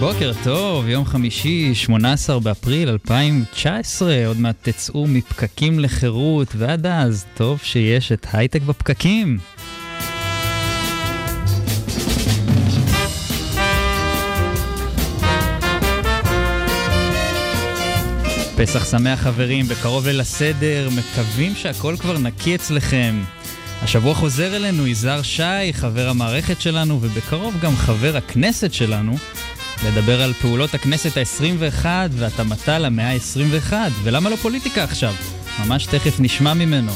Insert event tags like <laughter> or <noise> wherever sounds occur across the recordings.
בוקר טוב, יום חמישי, 18 באפריל 2019, עוד מעט תצאו מפקקים לחירות, ועד אז, טוב שיש את הייטק בפקקים. פסח שמח חברים, בקרוב ליל הסדר, מקווים שהכל כבר נקי אצלכם. השבוע חוזר אלינו יזהר שי, חבר המערכת שלנו, ובקרוב גם חבר הכנסת שלנו, לדבר על פעולות הכנסת ה-21 והתאמתה למאה ה-21, ולמה לא פוליטיקה עכשיו? ממש תכף נשמע ממנו.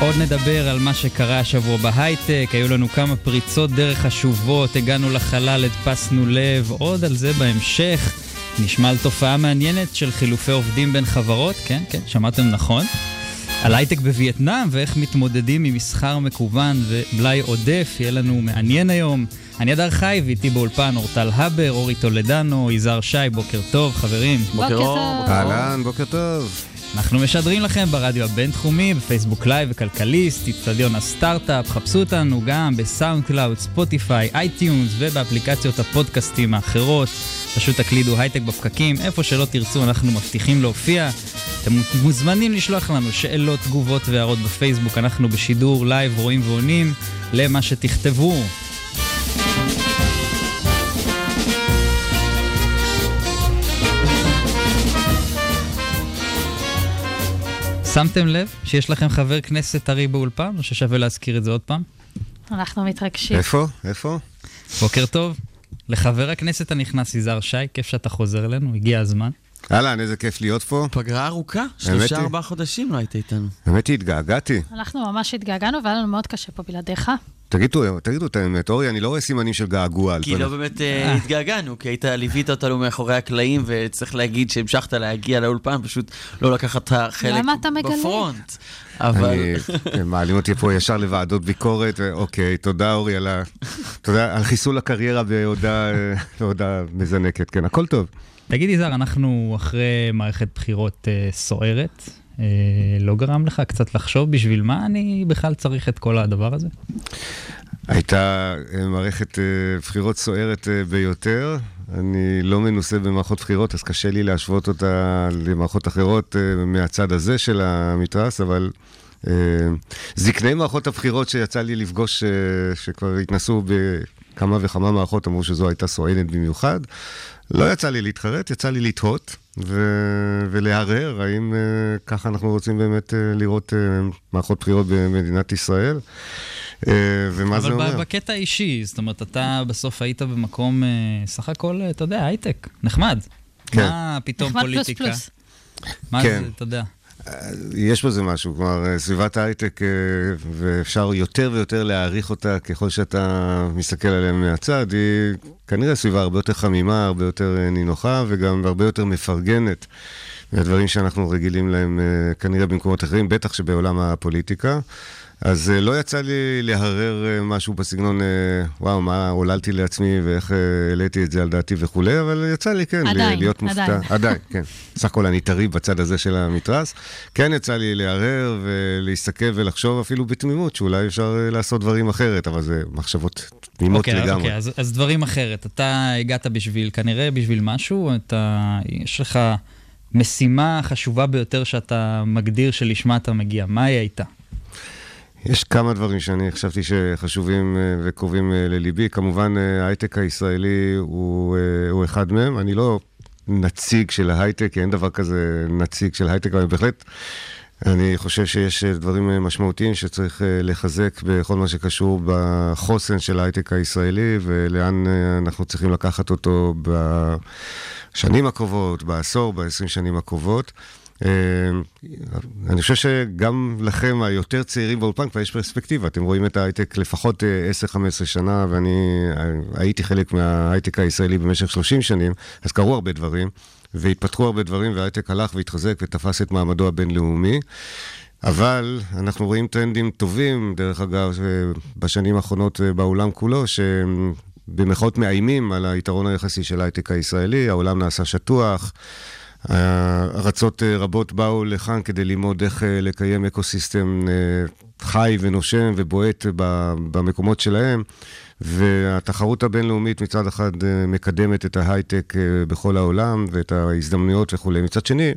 עוד נדבר על מה שקרה השבוע בהייטק, היו לנו כמה פריצות דרך חשובות, הגענו לחלל, הדפסנו לב, עוד על זה בהמשך. נשמע על תופעה מעניינת של חילופי עובדים בין חברות, כן, כן, שמעתם נכון. על הייטק בווייטנאם ואיך מתמודדים עם מסחר מקוון ומלאי עודף, יהיה לנו מעניין היום. אני אדר חי ואיתי באולפן אורטל הבר, אורי טולדנו, יזהר שי, בוקר טוב, חברים. בוקר אור. אהלן, בוקר טוב. אנחנו משדרים לכם ברדיו הבינתחומי, בפייסבוק לייב וכלכליסט, אצטדיון הסטארט-אפ, חפשו אותנו גם בסאונד קלאוד, ספוטיפיי, אייטיונס ובאפליקציות הפודקאסטים האחרות. פשוט תקלידו הייטק בפקקים, איפה שלא תרצו אנחנו מבטיחים להופיע. אתם מוזמנים לשלוח לנו שאלות, תגובות והערות בפייסבוק, אנחנו בשידור לייב רואים ועונים למה שתכתבו. שמתם לב שיש לכם חבר כנסת טרי באולפן, או ששווה להזכיר את זה עוד פעם? אנחנו מתרגשים. איפה? איפה? בוקר טוב. לחבר הכנסת הנכנס יזהר שי, כיף שאתה חוזר אלינו, הגיע הזמן. אהלן, איזה כיף להיות פה. פגרה ארוכה, שלושה. ארבעה חודשים לא היית איתנו. האמת היא, התגעגעתי. אנחנו ממש התגעגענו והיה לנו מאוד קשה פה בלעדיך. תגידו, תגידו את האמת, אורי, אני לא רואה סימנים של געגוע כי לא באמת אה, התגעגענו, כי היית, ליווית אותנו מאחורי הקלעים, וצריך להגיד שהמשכת להגיע לאולפן, פשוט לא לקחת חלק למה אתה מגלה? בפרונט. אבל... מעלים אותי פה ישר לוועדות ביקורת, ואוקיי, תודה אורי על ה... תודה על חיסול הקריירה בהודעה אה, בהודעה מזנקת, כן, הכל טוב. תגיד יזהר, אנחנו אחרי מערכת בחירות אה, סוערת, אה, לא גרם לך קצת לחשוב בשביל מה אני בכלל צריך את כל הדבר הזה? הייתה אה, מערכת אה, בחירות סוערת אה, ביותר. אני לא מנוסה במערכות בחירות, אז קשה לי להשוות אותה למערכות אחרות אה, מהצד הזה של המתרס, אבל אה, זקני מערכות הבחירות שיצא לי לפגוש, אה, שכבר התנסו בכמה וכמה מערכות, אמרו שזו הייתה סואנת במיוחד. לא יצא לי להתחרט, יצא לי לתהות ו- ולהרהר האם uh, ככה אנחנו רוצים באמת uh, לראות uh, מערכות בחירות במדינת ישראל. Uh, ומה זה אבל אומר? ב- בקטע האישי, זאת אומרת, אתה בסוף היית במקום, אה, סך הכל, אתה יודע, הייטק, נחמד. כן. מה פתאום נחמד פלוס פוליטיקה? פלוס. מה כן. זה, אתה יודע. יש בזה משהו, כלומר, אה, סביבת ההייטק, אה, ואפשר יותר ויותר להעריך אותה ככל שאתה מסתכל עליה מהצד, היא כנראה סביבה הרבה יותר חמימה, הרבה יותר אה, נינוחה, וגם הרבה יותר מפרגנת מהדברים שאנחנו רגילים להם אה, כנראה במקומות אחרים, בטח שבעולם הפוליטיקה. אז אה, לא יצא לי להרהר אה, משהו בסגנון, אה, וואו, מה עוללתי לעצמי ואיך העליתי את זה על דעתי וכולי, אבל יצא לי, כן, עדיין, להיות מופתע. עדיין. <laughs> עדיין, כן. סך הכל אני טרי בצד הזה של המתרס. כן יצא לי להרהר ולהסתכל ולחשוב אפילו בתמימות שאולי אפשר לעשות דברים אחרת, אבל זה מחשבות תמימות אוקיי, אז- לגמרי. אוקיי, אז, אז דברים אחרת. אתה הגעת בשביל, כנראה בשביל משהו, אתה, יש לך משימה חשובה ביותר שאתה מגדיר שלשמה אתה מגיע. מה היא הייתה? יש כמה דברים שאני חשבתי שחשובים אה, וקרובים אה, לליבי. כמובן, אה, ההייטק הישראלי הוא, הוא אחד מהם. אני לא נציג של ההייטק, כי אין דבר כזה נציג של הייטק, אבל בהחלט אני חושב שיש דברים משמעותיים שצריך לחזק בכל מה שקשור בחוסן של ההייטק הישראלי, ולאן אנחנו צריכים לקחת אותו בשנים הקרובות, בעשור, בעשרים שנים הקרובות. אה, אני חושב שגם לכם, היותר צעירים באולפן, כבר יש פרספקטיבה. אתם רואים את ההייטק לפחות אה, 10-15 שנה, ואני אה, הייתי חלק מההייטק הישראלי במשך 30 שנים, אז קרו הרבה דברים, והתפתחו הרבה דברים, וההייטק הלך והתחזק ותפס את מעמדו הבינלאומי. אבל אנחנו רואים טרנדים טובים, דרך אגב, אה, בשנים האחרונות אה, בעולם כולו, שבמירכאות מאיימים על היתרון היחסי של ההייטק הישראלי, העולם נעשה שטוח. ארצות אה, רבות באו לכאן כדי ללמוד איך אה, לקיים ecosystem אה, חי ונושם ובועט במקומות שלהם, והתחרות הבינלאומית מצד אחד מקדמת את ההייטק בכל העולם ואת ההזדמנויות וכולי. מצד שני,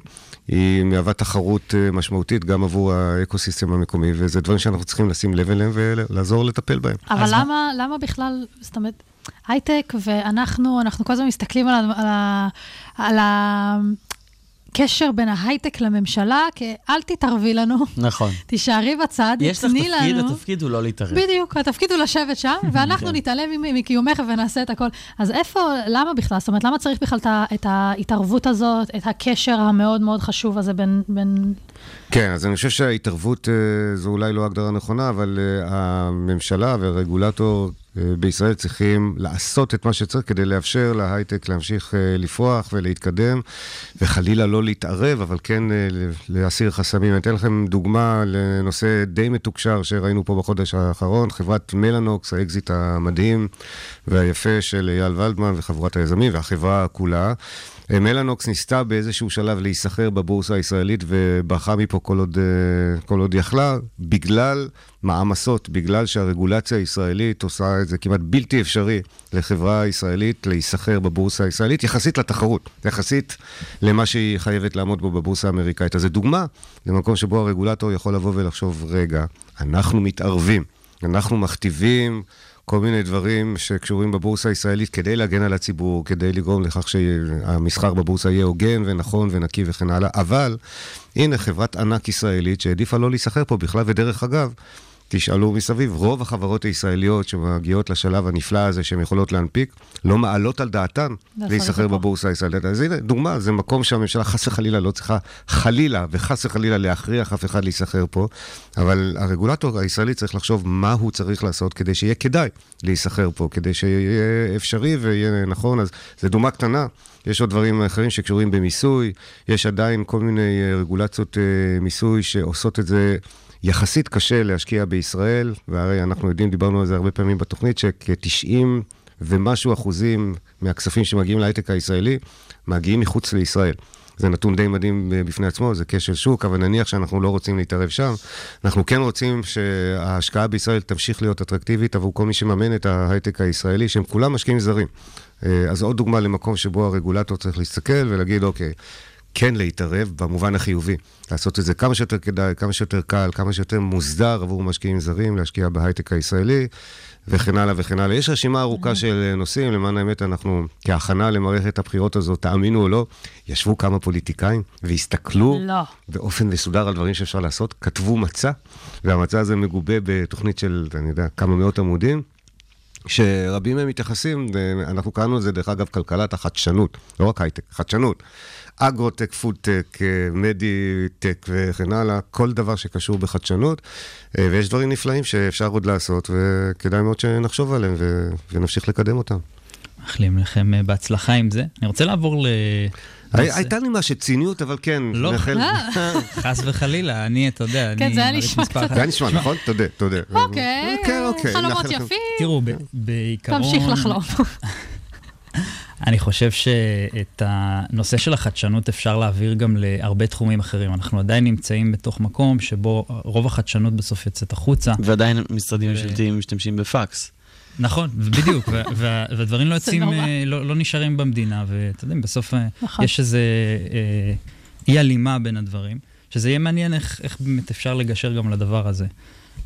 היא מהווה תחרות משמעותית גם עבור ה ecosystem המקומי, וזה דברים שאנחנו צריכים לשים לב אליהם ולעזור לטפל בהם. אבל מה- למה, למה בכלל, זאת אומרת, הייטק ואנחנו, אנחנו כל הזמן מסתכלים על, ה- על, ה- על הקשר בין ההייטק לממשלה, כי אל תתערבי לנו, נכון. <laughs> תישארי בצד, יש לך תני תפקיד, לנו. התפקיד הוא לא להתערב. בדיוק, התפקיד הוא לשבת שם, <laughs> ואנחנו כן. נתעלם מקיומך ונעשה את הכל. אז איפה, למה בכלל? זאת אומרת, למה צריך בכלל את ההתערבות הזאת, את הקשר המאוד מאוד חשוב הזה בין... בין... כן, אז אני חושב שההתערבות אה, זו אולי לא הגדרה נכונה, אבל אה, הממשלה והרגולטור בישראל צריכים לעשות את מה שצריך כדי לאפשר להייטק להמשיך אה, לפרוח ולהתקדם, וחלילה לא להתערב, אבל כן אה, להסיר חסמים. אני אתן לכם דוגמה לנושא די מתוקשר שראינו פה בחודש האחרון, חברת מלאנוקס, האקזיט המדהים והיפה של אייל ולדמן וחבורת היזמים והחברה כולה. מלאנוקס ניסתה באיזשהו שלב להיסחר בבורסה הישראלית וברחה מפה כל עוד, אה, כל עוד יכלה, בגלל מעמסות, בגלל שהרגולציה הישראלית עושה את זה כמעט בלתי אפשרי לחברה ישראלית להיסחר בבורסה הישראלית, יחסית לתחרות, יחסית למה שהיא חייבת לעמוד בו בבורסה האמריקאית. אז זו דוגמה למקום שבו הרגולטור יכול לבוא ולחשוב, רגע, אנחנו מתערבים, אנחנו מכתיבים כל מיני דברים שקשורים בבורסה הישראלית כדי להגן על הציבור, כדי לגרום לכך שהמסחר בבורסה יהיה הוגן ונכון ונקי וכן הלאה. אבל הנה חברת ענק ישראלית שהעדיפה לא להיסחר פה בכלל, ודרך אגב, תשאלו מסביב, רוב החברות הישראליות שמגיעות לשלב הנפלא הזה שהן יכולות להנפיק, לא מעלות על דעתן לעשות להיסחר. בבורסה הישראלית. אז הנה, דוגמה, זה מקום שהממשלה חס וחלילה לא צריכה חלילה וחס וחלילה להכריח אף אחד להיסחר פה, אבל הרגולטור הישראלי צריך לחשוב מה הוא צריך לעשות כדי שיהיה כדאי להיסחר פה, כדי שיהיה אפשרי ויהיה נכון. אז זו דוגמה קטנה. יש עוד דברים אחרים שקשורים במיסוי, יש עדיין כל מיני אה, רגולציות אה, מיסוי שעושות את זה יחסית קשה להשקיע בישראל, והרי אנחנו יודעים, דיברנו על זה הרבה פעמים בתוכנית, שכ-90 ומשהו אחוזים מהכספים שמגיעים להייטק הישראלי, מגיעים מחוץ לישראל. זה נתון די מדהים אה, בפני עצמו, זה כשל שוק, אבל נניח שאנחנו לא רוצים להתערב שם. אנחנו כן רוצים שההשקעה בישראל תמשיך להיות אטרקטיבית עבור כל מי שממן את ההייטק הישראלי, שהם כולם משקיעים זרים. אה, אז עוד דוגמה למקום שבו הרגולטור צריך להסתכל ולהגיד, אוקיי, כן להתערב במובן החיובי. לעשות את זה כמה שיותר כדאי, כמה שיותר קל, כמה שיותר מוסדר עבור משקיעים זרים, להשקיע בהייטק הישראלי, וכן הלאה וכן הלאה. יש רשימה ארוכה של נושאים, למען האמת, אנחנו כהכנה למערכת הבחירות הזאת, תאמינו או לא, ישבו כמה פוליטיקאים והסתכלו לא. באופן מסודר על דברים שאפשר לעשות, כתבו מצע, והמצע הזה מגובה בתוכנית של, אני יודע, כמה מאות עמודים. שרבים מהם מתייחסים, אנחנו קראנו לזה, דרך אגב, כלכלת החדשנות, לא רק הייטק, חדשנות. אגרוטק, פודטק, מדי-טק וכן הלאה, כל דבר שקשור בחדשנות, אה, ויש דברים נפלאים שאפשר עוד לעשות, וכדאי מאוד שנחשוב עליהם ו- ונמשיך לקדם אותם. מאחלים לכם אה, בהצלחה עם זה. אני רוצה לעבור ל... הי- הייתה לי משהו ציניות, אבל כן. לא. <laughs> חס וחלילה, אני, אתה יודע, אני... כן, זה היה נשמע קצת-. זה היה נשמע, נכון? תודה, תודה. אוקיי, כן, אוקיי, חלומות יפים, תראו, ב- בעיקרון... תמשיך לחלום. <laughs> אני חושב שאת הנושא של החדשנות אפשר להעביר גם להרבה תחומים אחרים. אנחנו עדיין נמצאים בתוך מקום שבו רוב החדשנות בסוף יוצאת החוצה. ועדיין משרדים ממשלתיים משתמשים בפקס. נכון, בדיוק, ו- ו- והדברים לא יוצאים. אה, לא, לא נשארים במדינה, ואתה יודע, בסוף אה, נכון. יש איזה אה, אי הלימה בין הדברים, שזה יהיה מעניין איך, איך באמת אפשר לגשר גם לדבר הזה.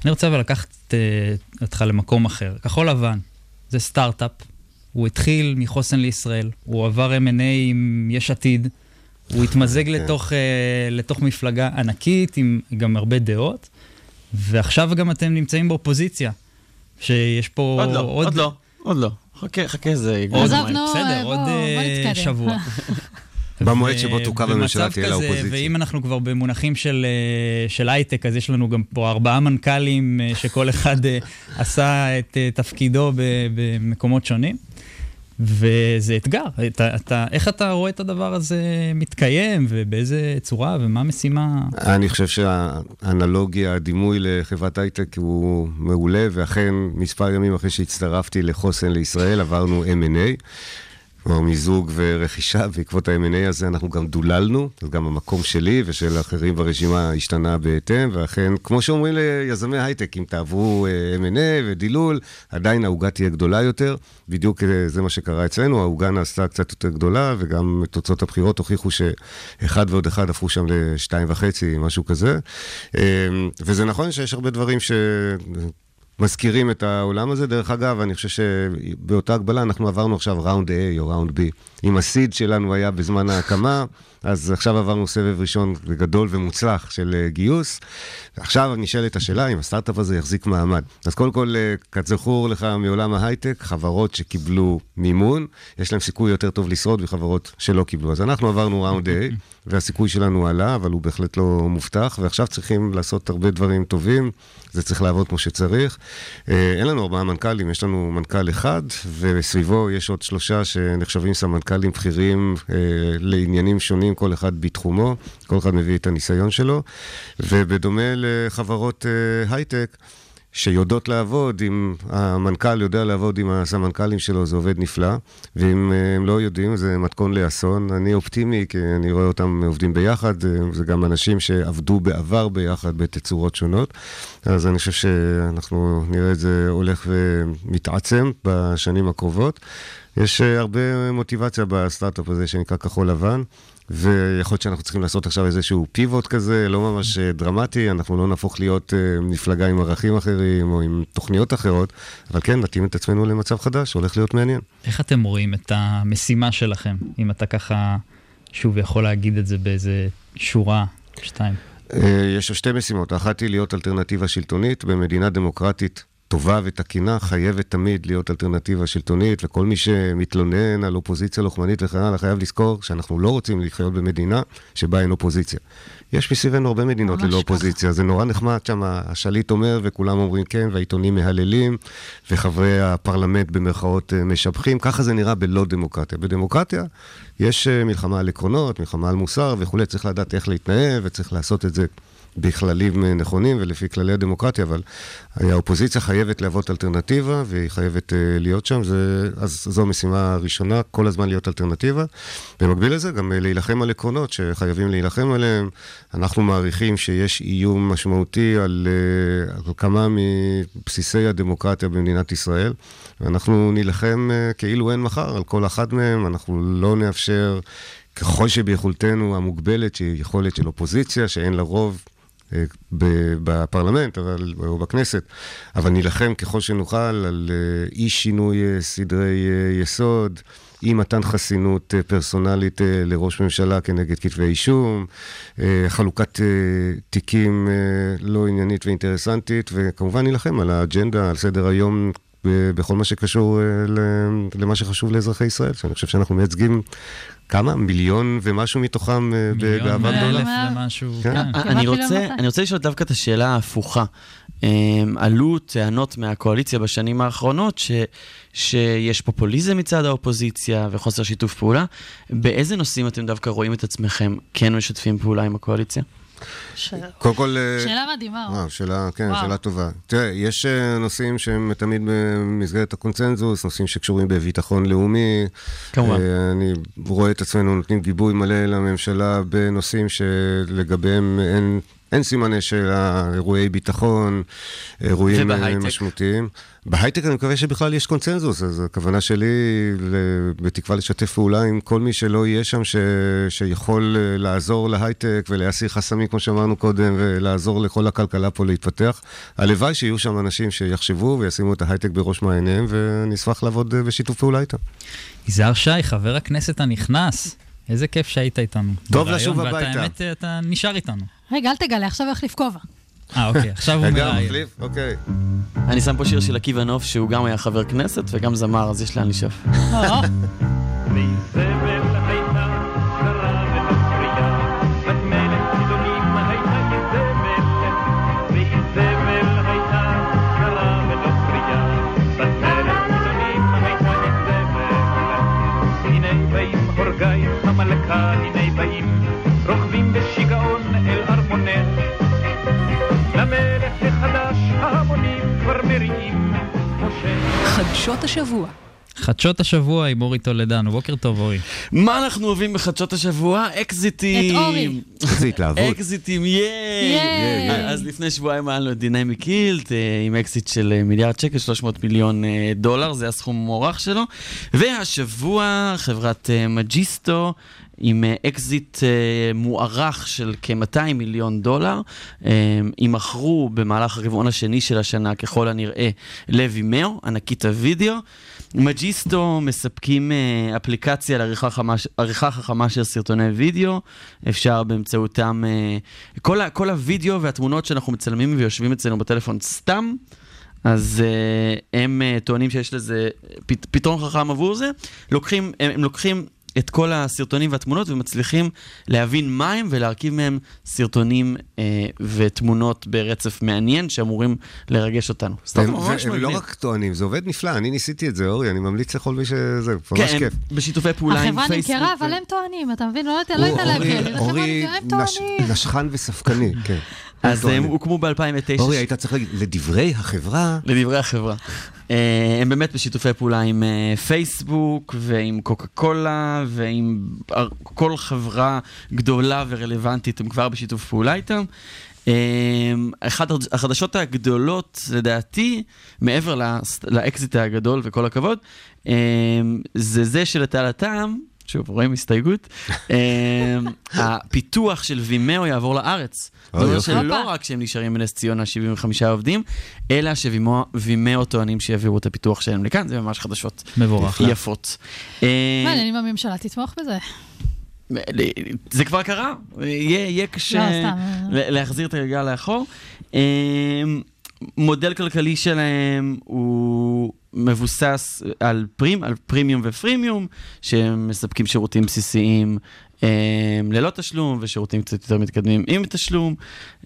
אני רוצה אבל לקחת אותך למקום אחר. כחול לבן, זה סטארט-אפ, הוא התחיל מחוסן לישראל, הוא עבר M&A עם יש עתיד, הוא התמזג כן. לתוך, אה, לתוך מפלגה ענקית עם גם הרבה דעות, ועכשיו גם אתם נמצאים באופוזיציה. שיש פה עוד לא, עוד לא, עוד לא. חכה, חכה, זה... עוד, עזוב, נו, בסדר, בוא, עוד בוא אה. שבוע. <laughs> במועד שבו תוקם הממשלה, תהיה לאופוזיציה. ואם אנחנו כבר במונחים של, אה, של הייטק, אז יש לנו גם פה ארבעה מנכ"לים אה, שכל אחד אה, עשה את אה, תפקידו ב- במקומות שונים. וזה אתגר. אתה, אתה, איך אתה רואה את הדבר הזה מתקיים, ובאיזה צורה, ומה המשימה? אני חושב שהאנלוגיה, הדימוי לחברת הייטק הוא מעולה, ואכן, מספר ימים אחרי שהצטרפתי לחוסן לישראל, עברנו M&A. כלומר, מיזוג ורכישה, בעקבות ה-M&A הזה אנחנו גם דוללנו, אז גם המקום שלי ושל אחרים ברשימה השתנה בהתאם, ואכן, כמו שאומרים ליזמי הייטק, אם תעברו אה, M&A ודילול, עדיין העוגה תהיה גדולה יותר. בדיוק אה, זה מה שקרה אצלנו, העוגה נעשתה קצת יותר גדולה, וגם תוצאות הבחירות הוכיחו שאחד ועוד אחד הפכו שם לשתיים וחצי, משהו כזה. אה, וזה נכון שיש הרבה דברים ש... מזכירים את העולם הזה. דרך אגב, אני חושב שבאותה הגבלה אנחנו עברנו עכשיו ראונד A או ראונד B. אם הסיד שלנו היה בזמן ההקמה, אז עכשיו עברנו סבב ראשון גדול ומוצלח של אה, גיוס. עכשיו נשאלת השאלה אם הסטארט-אפ הזה יחזיק מעמד. אז קודם כל, אה, כזכור לך מעולם ההייטק, חברות שקיבלו מימון, יש להם סיכוי יותר טוב לשרוד מחברות שלא קיבלו. אז אנחנו עברנו ראונד A, והסיכוי שלנו עלה, אבל הוא בהחלט לא מובטח, ועכשיו צריכים לעשות הרבה דברים טובים. זה צריך לעבוד כמו שצריך. אה, אין לנו ארבעה מנכ"לים, יש לנו מנכ"ל אחד, וסביבו יש עוד שלושה שנחשבים סמנכ"לים בכירים אה, לעניינים שונים, כל אחד בתחומו, כל אחד מביא את הניסיון שלו. ובדומה לחברות אה, הייטק, שיודעות לעבוד, אם המנכ"ל יודע לעבוד עם הסמנכ"לים שלו, זה עובד נפלא, ואם אה, הם לא יודעים, זה מתכון לאסון. אני אופטימי, כי אני רואה אותם עובדים ביחד, אה, זה גם אנשים שעבדו בעבר ביחד בתצורות שונות, אז אני חושב שאנחנו נראה את זה הולך ומתעצם בשנים הקרובות. יש אה, הרבה מוטיבציה בסטארט-אפ הזה שנקרא כחול לבן. ויכול להיות שאנחנו צריכים לעשות עכשיו איזשהו פיבוט כזה, לא ממש אה, דרמטי, אנחנו לא נהפוך להיות אה, מפלגה עם ערכים אחרים או עם תוכניות אחרות, אבל כן, נתאים את עצמנו למצב חדש, הולך להיות מעניין. איך אתם רואים את המשימה שלכם, אם אתה ככה, שוב, יכול להגיד את זה באיזה שורה, שתיים? יש שתי משימות, האחת היא להיות אלטרנטיבה שלטונית במדינה דמוקרטית. טובה ותקינה חייבת תמיד להיות אלטרנטיבה שלטונית, וכל מי שמתלונן על אופוזיציה לוחמנית וכן הלאה, חייב לזכור שאנחנו לא רוצים לחיות במדינה שבה אין אופוזיציה. יש מסביבנו הרבה מדינות ללא אופוזיציה, זה נורא נחמד שם, השליט אומר וכולם אומרים כן, והעיתונים מהללים, וחברי הפרלמנט במרכאות אה, משבחים, ככה זה נראה בלא דמוקרטיה. בדמוקרטיה יש אה, מלחמה על עקרונות, מלחמה על מוסר וכולי, צריך לדעת איך להתנהל וצריך לעשות את זה. בכללים נכונים ולפי כללי הדמוקרטיה, אבל האופוזיציה חייבת להוות אלטרנטיבה והיא חייבת uh, להיות שם, זה, אז זו המשימה הראשונה, כל הזמן להיות אלטרנטיבה. במקביל לזה גם uh, להילחם על עקרונות שחייבים להילחם עליהם. אנחנו מעריכים שיש איום משמעותי על, uh, על כמה מבסיסי הדמוקרטיה במדינת ישראל, ואנחנו נילחם כאילו אין מחר על כל אחד מהם, אנחנו לא נאפשר... ככל שביכולתנו המוגבלת, שהיא יכולת של אופוזיציה, שאין לה רוב אה, בפרלמנט אבל, או בכנסת, אבל נילחם ככל שנוכל על אה, אי שינוי אה, סדרי יסוד, אי מתן חסינות פרסונלית לראש ממשלה כנגד כתבי אישום, חלוקת תיקים לא עניינית ואינטרסנטית, וכמובן נילחם על האג'נדה, על סדר היום בכל מה שקשור למה שחשוב לאזרחי ישראל, שאני חושב שאנחנו מייצגים כמה? מיליון ומשהו מתוכם בגאווה גדולה? מיליון אלף ומשהו, כן. כן. אני רוצה, אני רוצה לשאול דווקא את השאלה ההפוכה. אמ, עלו טענות מהקואליציה בשנים האחרונות ש, שיש פופוליזם מצד האופוזיציה וחוסר שיתוף פעולה. באיזה נושאים אתם דווקא רואים את עצמכם כן משתפים פעולה עם הקואליציה? קודם כל... אה, שאלה מדהימה. וואו, שאלה, כן, וואו. שאלה טובה. תראה, יש אה, נושאים שהם תמיד במסגרת הקונצנזוס, נושאים שקשורים בביטחון לאומי. כמובן. אה, אני רואה את עצמנו נותנים גיבוי מלא לממשלה בנושאים שלגביהם אין... אין סימני שאלה, אירועי ביטחון, אירועים אה, ובהייטק? משמעותיים. בהייטק אני מקווה שבכלל יש קונצנזוס, אז הכוונה שלי בתקווה לשתף פעולה עם כל מי שלא יהיה שם, ש... שיכול אה, לעזור להייטק ולהסיר חסמים, כמו שאמרנו קודם, ולעזור לכל הכלכלה פה להתפתח. הלוואי שיהיו שם אנשים שיחשבו וישימו את ההייטק בראש מעייניהם, ואני אשמח לעבוד אה, בשיתוף פעולה איתם. יזהר שי, חבר הכנסת הנכנס, איזה כיף שהיית איתנו. טוב לשוב ואתה, הביתה. האמת, אתה נשאר איתנו. רגע, אל תגלה, עכשיו הוא יחליף כובע. אה, אוקיי, עכשיו הוא רגע, מראיין. מחליף? אוקיי. אני שם פה שיר של עקיבא נוף, שהוא גם היה חבר כנסת וגם זמר, אז יש לאן לשאוף. חדשות השבוע. חדשות השבוע עם אורי טולדנו. בוקר טוב, אורי. מה אנחנו אוהבים בחדשות השבוע? אקזיטים. את אורי. איזה התלהבות. אקזיטים, ייי! ייי. אז לפני שבועיים היה לנו את Dynamic Yield, אה, עם אקזיט של אה, מיליארד שקל, 300 מיליון אה, דולר, זה הסכום המוערך שלו. והשבוע חברת אה, מג'יסטו, עם אה, אקזיט אה, מוערך של כ-200 מיליון דולר, אה, יימכרו במהלך הרבעון השני של השנה, ככל הנראה, לוימאו, ענקית הוידאו. מג'יסטו מספקים אפליקציה לעריכה חמה, חכמה של סרטוני וידאו, אפשר באמצעותם, כל, כל הוידאו והתמונות שאנחנו מצלמים ויושבים אצלנו בטלפון סתם, אז אה, הם אה, טוענים שיש לזה פת, פתרון חכם עבור זה, לוקחים, הם, הם לוקחים את כל הסרטונים והתמונות ומצליחים להבין מה הם ולהרכיב מהם סרטונים אה, ותמונות ברצף מעניין שאמורים לרגש אותנו. סתם הם- והם לא. רק טוענים, זה עובד נפלא, אני ניסיתי את זה, אורי, אני ממליץ לכל מי שזה, ממש כן, כיף. בשיתופי פעולה עם החברה פייסבוק. נמכרה, ו- אבל הם טוענים, אתה מבין? לא יודע לא יודע להגיד. אורי- החברה אורי נמכרה, הם טוענים. נשכן וספקני, כן. אז הם. הוקמו ב-2009. אורי, היית צריך להגיד, לדברי החברה, לדברי החברה. אה, הם באמת בשיתופי פעולה עם אה, פייסבוק ועם קוקה קולה ועם כל חברה גדולה ורלוונטית, הם כבר בשיתוף פעולה איתם. אה, אחת החדשות הגדולות, לדעתי, מעבר לאקזיט הגדול וכל הכבוד, זה זה שלטענתם, שוב, רואים הסתייגות, <laughs> אה, הפיתוח של וימאו יעבור לארץ. זאת אומרת יופי. שלא. רק שהם נשארים בנס ציונה 75 עובדים, אלא שווימאו טוענים שיעבירו את הפיתוח שלהם לכאן, זה ממש חדשות מבורך. יפות. אה, מעניין אם הממשלה תתמוך בזה. זה כבר קרה, יהיה יהיה קשה לא, להחזיר את הגלגל לאחור. אה, מודל כלכלי שלהם הוא מבוסס על פרים, על פרימיום ופרימיום, שהם מספקים שירותים בסיסיים אה, ללא תשלום, ושירותים קצת יותר מתקדמים עם תשלום,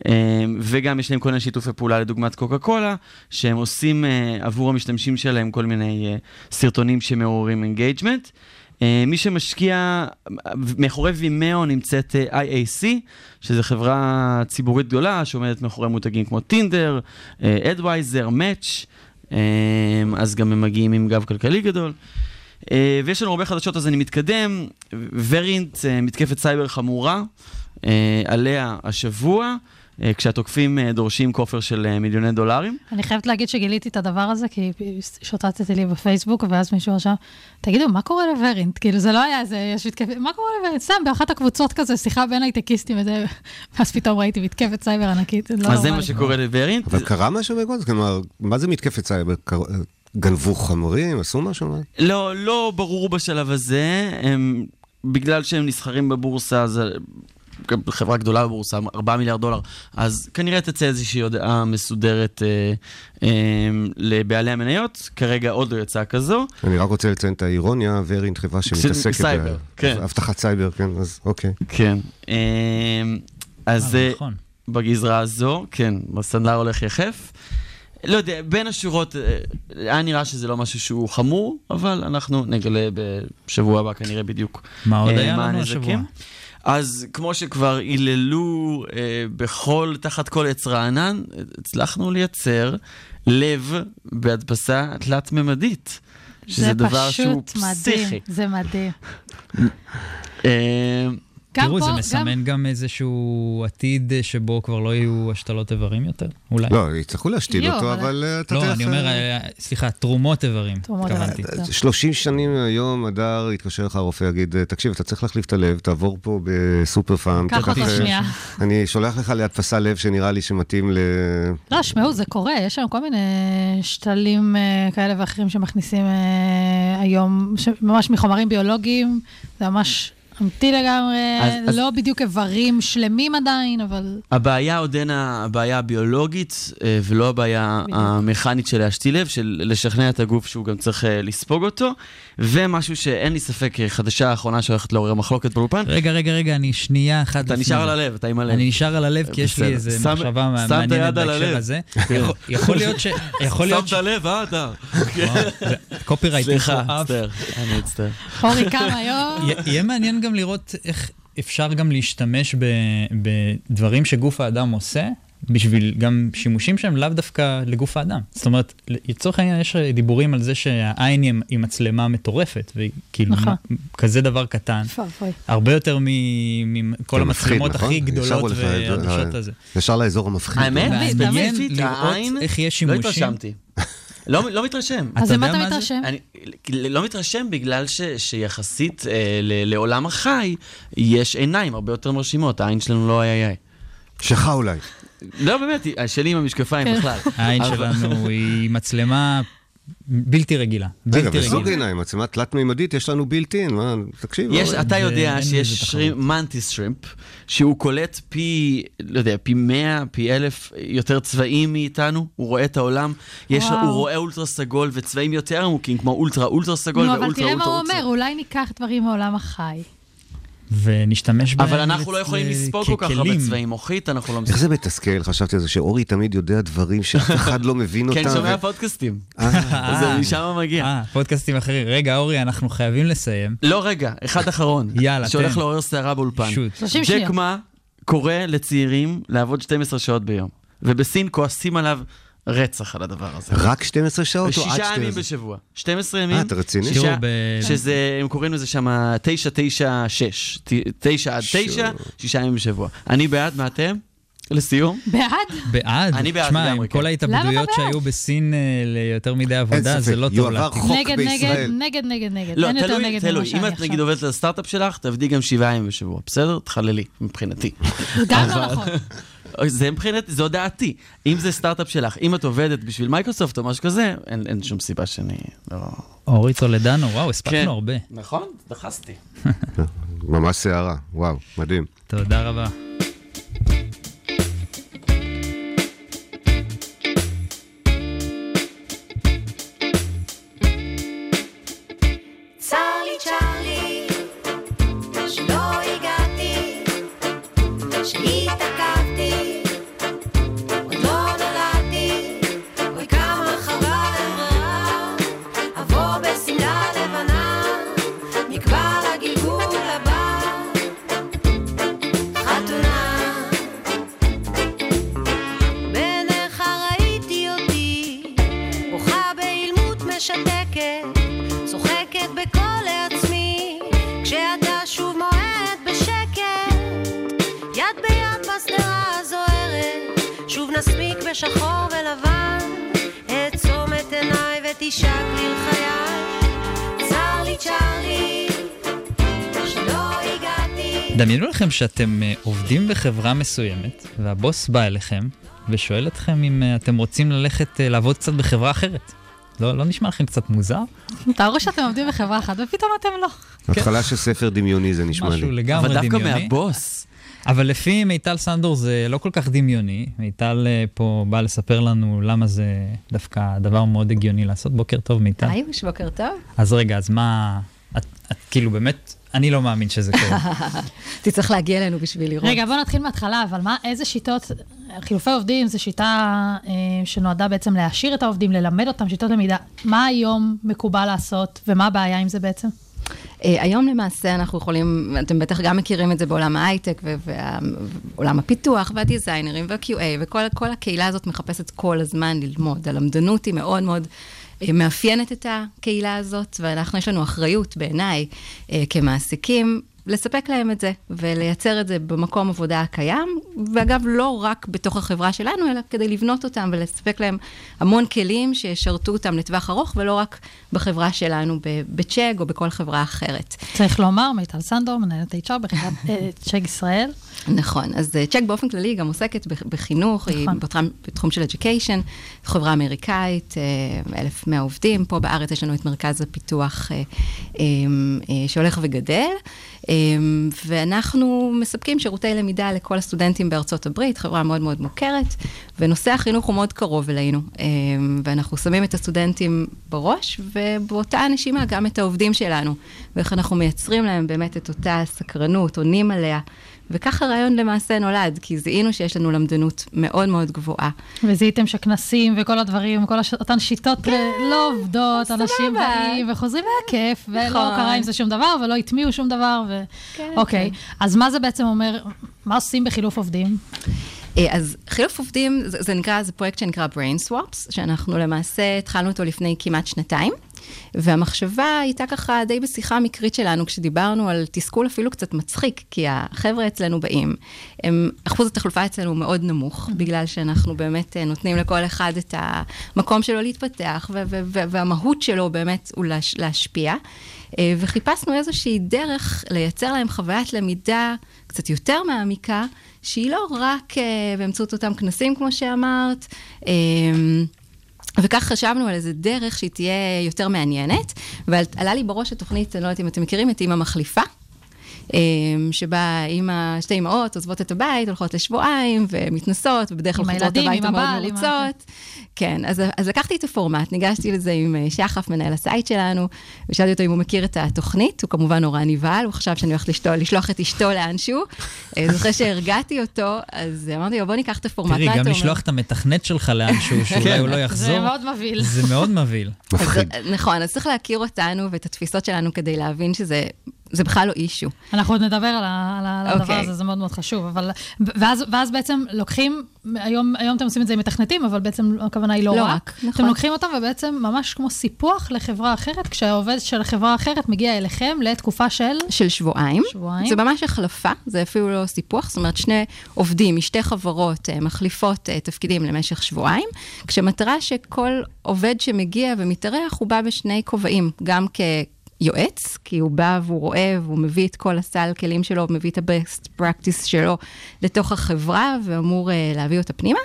אה, וגם יש להם כל מיני שיתופי פעולה לדוגמת קוקה קולה, שהם עושים אה, עבור המשתמשים שלהם כל מיני אה, סרטונים שמעוררים engagement. אה, מי שמשקיע, מאחורי וימאו נמצאת אה, IAC, שזו חברה ציבורית גדולה שעומדת מאחורי מותגים כמו טינדר, אדוויזר, מאץ', אז גם הם מגיעים עם גב כלכלי גדול. אה, ויש לנו הרבה חדשות, אז אני מתקדם. ורינט, אה, מתקפת סייבר חמורה, אה, עליה השבוע, כשהתוקפים אה, דורשים כופר של אה, מיליוני דולרים. אני חייבת להגיד שגיליתי את הדבר הזה, כי שוטטתי לי בפייסבוק, ואז מישהו רשם, תגידו, מה קורה לוורינט? כאילו, זה לא היה איזה, יש מתקפת, מה קורה לוורינט? סתם, באחת הקבוצות כזה, שיחה בין הייטקיסטים וזה, ואז פתאום ראיתי מתקפת סייבר ענקית, לא אז זה. מה שקורה לוורינט. אבל קרה משהו בגודל? כלומר, מה זה מתקפת סייבר? גנבו חומרים? עשו משהו? לא, לא ברור בשלב הזה. הם, בגלל שהם נסחרים בבורסה, אז חברה גדולה בבורסה, 4 מיליארד דולר, אז כנראה תצא איזושהי הודעה מסודרת אה, אה, לבעלי המניות. כרגע עוד לא יצאה כזו. אני רק רוצה לציין את האירוניה, ורינט חברה שמתעסקת סייבר, כן. באבטחת סייבר, כן, אז אוקיי. כן. אה, אז אה, נכון. בגזרה הזו, כן, הסנדלר הולך יחף. לא יודע, בין השורות, אה, היה נראה שזה לא משהו שהוא חמור, אבל אנחנו נגלה בשבוע הבא כנראה בדיוק מה עוד אה, היה לנו. השבוע? אז כמו שכבר היללו אה, בכל, תחת כל עץ רענן, הצלחנו לייצר לב בהדפסה תלת-ממדית. שזה דבר שהוא זה פשוט מדהים, פסיכי. זה מדהים. אה, גם תראו, פה, זה גם- מסמן גם איזשהו עתיד שבו כבר לא יהיו השתלות איברים יותר, אולי. לא, יצטרכו להשתיל אותו, אבל- אה, אתה לא, תכף... אני אומר, אה, אה, סליחה, תרומות איברים. תרומות התכוונתי. איברים. 30 שנים מהיום, הדר יתקשר לך הרופא, יגיד, תקשיב, אתה צריך להחליף את הלב, תעבור פה בסופר פארם. קח אותו אה, שנייה. אני שולח לך להדפסה לב שנראה לי שמתאים ל... לא, שמעו, זה קורה, יש שם כל מיני שתלים אה, כאלה ואחרים שמכניסים אה, היום, ממש מחומרים ביולוגיים, זה ממש אמיתי לגמרי, אז- אז- לא בדיוק איברים שלמים עדיין, אבל... הבעיה עודנה הבעיה הביולוגית, אה, ולא הבעיה בדיוק. המכנית של להשתיל לב, של לשכנע את הגוף שהוא גם צריך אה, לספוג אותו, ומשהו שאין לי ספק, אה, חדשה האחרונה שהולכת לעורר מחלוקת באולפן. רגע, רגע, רגע, אני שנייה אחת אתה נשאר. על הלב, אתה עם הלב. אני נשאר על הלב כי יש לי. איזה שם- מחשבה שם את מעניינת היד על בהקשר הלב. הזה. <laughs> יכול- יכול להיות ש... יכול להיות ש... שמת לב, אה, אתה? קופירייטינג סליחה. מצטער, אני מצטער. אורי קם היום, יהיה מעניין גם לראות איך אפשר גם להשתמש בדברים שגוף האדם עושה, בשביל גם שימושים שהם לאו דווקא לגוף האדם. זאת אומרת, לצורך העניין יש דיבורים על זה שהעין היא- היא מצלמה מטורפת, וכאילו, נכון. כזה דבר קטן. אוי. הרבה יותר מ- מכל זה מפחיד, המצלמות נכון? הכי גדולות ל- הזה. ישר לאזור המפחיד. האמת? מעניין תמיד, לראות העין, איך יש לא שימושים. התרשמתי. לא לא מתרשם. אז למה אתה? מתרשם? אני לא מתרשם בגלל ש, שיחסית אה, ל, לעולם החי, יש עיניים הרבה יותר מרשימות, העין שלנו לא איי איי. שלך אולי. לא, באמת, שלי עם המשקפיים כן. בכלל. העין שלנו היא מצלמה בלתי רגילה. רגע, וזוג רגילה. עיניים, מצלמה תלת-מימדית, יש לנו בילטין, מה, תקשיב. יש. אתה יודע שיש מנטיס שרימפ, שהוא קולט פי, לא יודע, פי 100, פי אלף יותר צבעים מאיתנו, הוא רואה את העולם, יש. הוא רואה אולטרה סגול וצבעים יותר עמוקים, כמו אולטרה אולטרה סגול נו, אבל ואולטרה תראה מה אולטרה הוא אולטרה. אומר, אולי ניקח דברים מעולם החי. ונשתמש בהם אבל אנחנו לא יכולים לספוג כל כך הרבה. צבעים, מוחית אנחנו לא איך מספרים. זה מתסכל, חשבתי על זה, שאורי תמיד יודע דברים שאף <laughs> אחד לא מבין אותם. כן, שומע פודקאסטים. אה, זה משם מגיע. אה, פודקאסטים אחרים. רגע, אורי, אנחנו חייבים לסיים. לא, רגע, אחד אחרון. <laughs> יאללה, שהולך תן. לעורר סערה באולפן. שוט. 30 שניות. ג'ק מה קורא לצעירים לעבוד 12 שעות ביום. ובסין כועסים עליו רצח על הדבר הזה. רק 12 שעות או עד שישה 12? ימים בשבוע. 12 ימים. אה, אתה רציני? שישה- ב- שזה, הם קוראים לזה שם 996. 9 עד 9, שישה ימים בשבוע. אני בעד, מה אתם? לסיום? בעד? בעד. אני בעד שמע, לגמרי, עם כל כן. ההתאבדויות? שהיו בסין אה, ליותר מדי עבודה, זה לא טוב. חוק נגד, נגד. נגד, נגד, נגד. לא, תלוי, תלוי. אם את. נגיד עובדת לסטארט-אפ שלך, תעבדי גם שבעה ימים בשבוע. בסדר? תחללי, מבחינתי. גם לא נכון. זה מבחינת, זו דעתי. אם זה סטארט-אפ שלך, אם את עובדת בשביל מייקרוסופט או משהו כזה, אין, אין שום סיבה שאני לא... אורי טולדנו, וואו, הספקנו כן. הרבה. נכון? דחסתי. <laughs> ממש סערה, וואו, מדהים. תודה רבה. צר לי צ'רלי, שלא הגעתי, שהתעכבתי, דמיינו לכם שאתם אה, עובדים בחברה מסוימת, והבוס בא אליכם ושואל אתכם אם אה, אתם רוצים ללכת אה, לעבוד קצת בחברה אחרת. לא, לא נשמע לכם קצת מוזר? תארו שאתם עובדים בחברה אחת ופתאום אתם לא. התחלה של ספר דמיוני זה נשמע לי. משהו לגמרי אבל דמיוני. דווקא מהבוס. אבל לפי מיטל סנדור זה לא כל כך דמיוני. מיטל פה באה לספר לנו למה זה דווקא דבר מאוד הגיוני לעשות. בוקר טוב, מיטל. היוש, בוקר טוב. אז רגע, אז מה... את, את כאילו באמת, אני לא מאמין שזה קורה. <laughs> תצטרך להגיע אלינו בשביל לראות. רגע, בוא נתחיל מההתחלה, אבל מה, איזה שיטות, חילופי עובדים זו שיטה אה, שנועדה בעצם להעשיר את העובדים, ללמד אותם שיטות למידה. מה היום מקובל לעשות, ומה הבעיה עם זה בעצם? אה, היום למעשה אנחנו יכולים, אתם בטח גם מכירים את זה בעולם ההייטק ועולם הפיתוח והדיזיינרים וה-QA וכל כל הקהילה הזאת מחפשת כל הזמן ללמוד. הלמדנות היא מאוד מאוד מאפיינת את הקהילה הזאת, ואנחנו, יש לנו אחריות בעיניי אה, כמעסיקים. לספק להם את זה ולייצר את זה במקום עבודה הקיים, ואגב, לא רק בתוך החברה שלנו, אלא כדי לבנות אותם ולספק להם המון כלים שישרתו אותם לטווח ארוך, ולא רק בחברה שלנו, ב- בצ'ק או בכל חברה אחרת. צריך לומר, מיטל סנדור, מנהלת HR בחברת אה, צ'ק ישראל. נכון, אז אה, צ'ק באופן כללי היא גם עוסקת בח- בחינוך, היא נכון. בתחום, בתחום של education, חברה אמריקאית, אה, 1,100 עובדים, פה בארץ יש לנו את מרכז הפיתוח אה, אה, אה, שהולך וגדל, אה, ואנחנו מספקים שירותי למידה לכל הסטודנטים בארצות הברית, חברה מאוד מאוד מוכרת, ונושא החינוך הוא מאוד קרוב אלינו, אה, ואנחנו שמים את הסטודנטים בראש, ובאותה נשימה גם את העובדים שלנו, ואיך אנחנו מייצרים להם באמת את אותה סקרנות, עונים עליה. וכך הרעיון למעשה נולד, כי זיהינו שיש לנו למדנות מאוד מאוד גבוהה. וזיהיתם שכנסים וכל הדברים, כל הש... אותן שיטות אה, לא עובדות, סבבה. אנשים באים וחוזרים, והיה כיף, ולא נכון. קרה עם זה שום דבר, ולא הטמיעו שום דבר, ו... כן, אוקיי, כן. אז מה זה בעצם אומר, מה עושים בחילוף עובדים? אה, אז חילוף עובדים, זה, זה נקרא, זה פרויקט שנקרא Brain Swaps, שאנחנו למעשה התחלנו אותו לפני כמעט שנתיים. והמחשבה הייתה ככה די בשיחה מקרית שלנו, כשדיברנו על תסכול אפילו קצת מצחיק, כי החבר'ה אצלנו באים, הם, אחוז התחלופה אצלנו מאוד נמוך, בגלל שאנחנו באמת אה, נותנים לכל אחד את המקום שלו להתפתח, והמהות שלו באמת הוא להש- להשפיע. אה, וחיפשנו איזושהי דרך לייצר להם חוויית למידה קצת יותר מעמיקה, שהיא לא רק אה, באמצעות אותם כנסים, כמו שאמרת, וכך חשבנו על איזה דרך שהיא תהיה יותר מעניינת, ועלה לי בראש התוכנית, אני לא יודעת אם אתם מכירים, את אימא מחליפה. שבה אימא, שתי אמהות עוזבות את הבית, הולכות לשבועיים ומתנסות, ובדרך כלל חוזרות הביתה מאוד מרוצות. כן, אז, אז לקחתי את הפורמט, ניגשתי לזה עם אה, שחף, מנהל ה site שלנו, ושאלתי אותו אם הוא מכיר את התוכנית, הוא כמובן נורא נבהל, הוא חשב שאני הולכת לשתול, לשלוח את אשתו לאנשהו. אז אחרי שהרגעתי אותו, אז אמרתי לו, בוא ניקח את הפורמט. תראי, גם לשלוח את המתכנת שלך לאנשהו, <laughs> שאולי הוא לא יחזור. זה מאוד מבהיל. זה מאוד מבהיל. נכון, אז צריך להכיר אותנו ואת התפיסות שלנו כדי להבין שזה זה בכלל לא אישו. אנחנו עוד נדבר על, על, על okay. הדבר אוקיי. הזה, זה מאוד מאוד חשוב. אבל, ואז, ואז בעצם לוקחים, היום, היום אתם עושים את זה עם מתכנתים, אבל בעצם הכוונה היא לא, לא רק. רק. נכון. אתם לוקחים אותם ובעצם ממש כמו סיפוח לחברה אחרת, כשהעובד של החברה האחרת מגיע אליכם לתקופה של... של שבועיים. שבועיים. זה ממש החלפה, זה אפילו לא סיפוח, זאת אומרת, שני עובדים משתי חברות אה, מחליפות אה, תפקידים למשך שבועיים, כשמטרה שכל עובד שמגיע ומתארח, הוא בא בשני כובעים, גם כ... יועץ, כי הוא בא והוא רואה והוא מביא את כל הסל כלים שלו, מביא את ה-best practice שלו לתוך החברה ואמור uh, להביא אותה פנימה,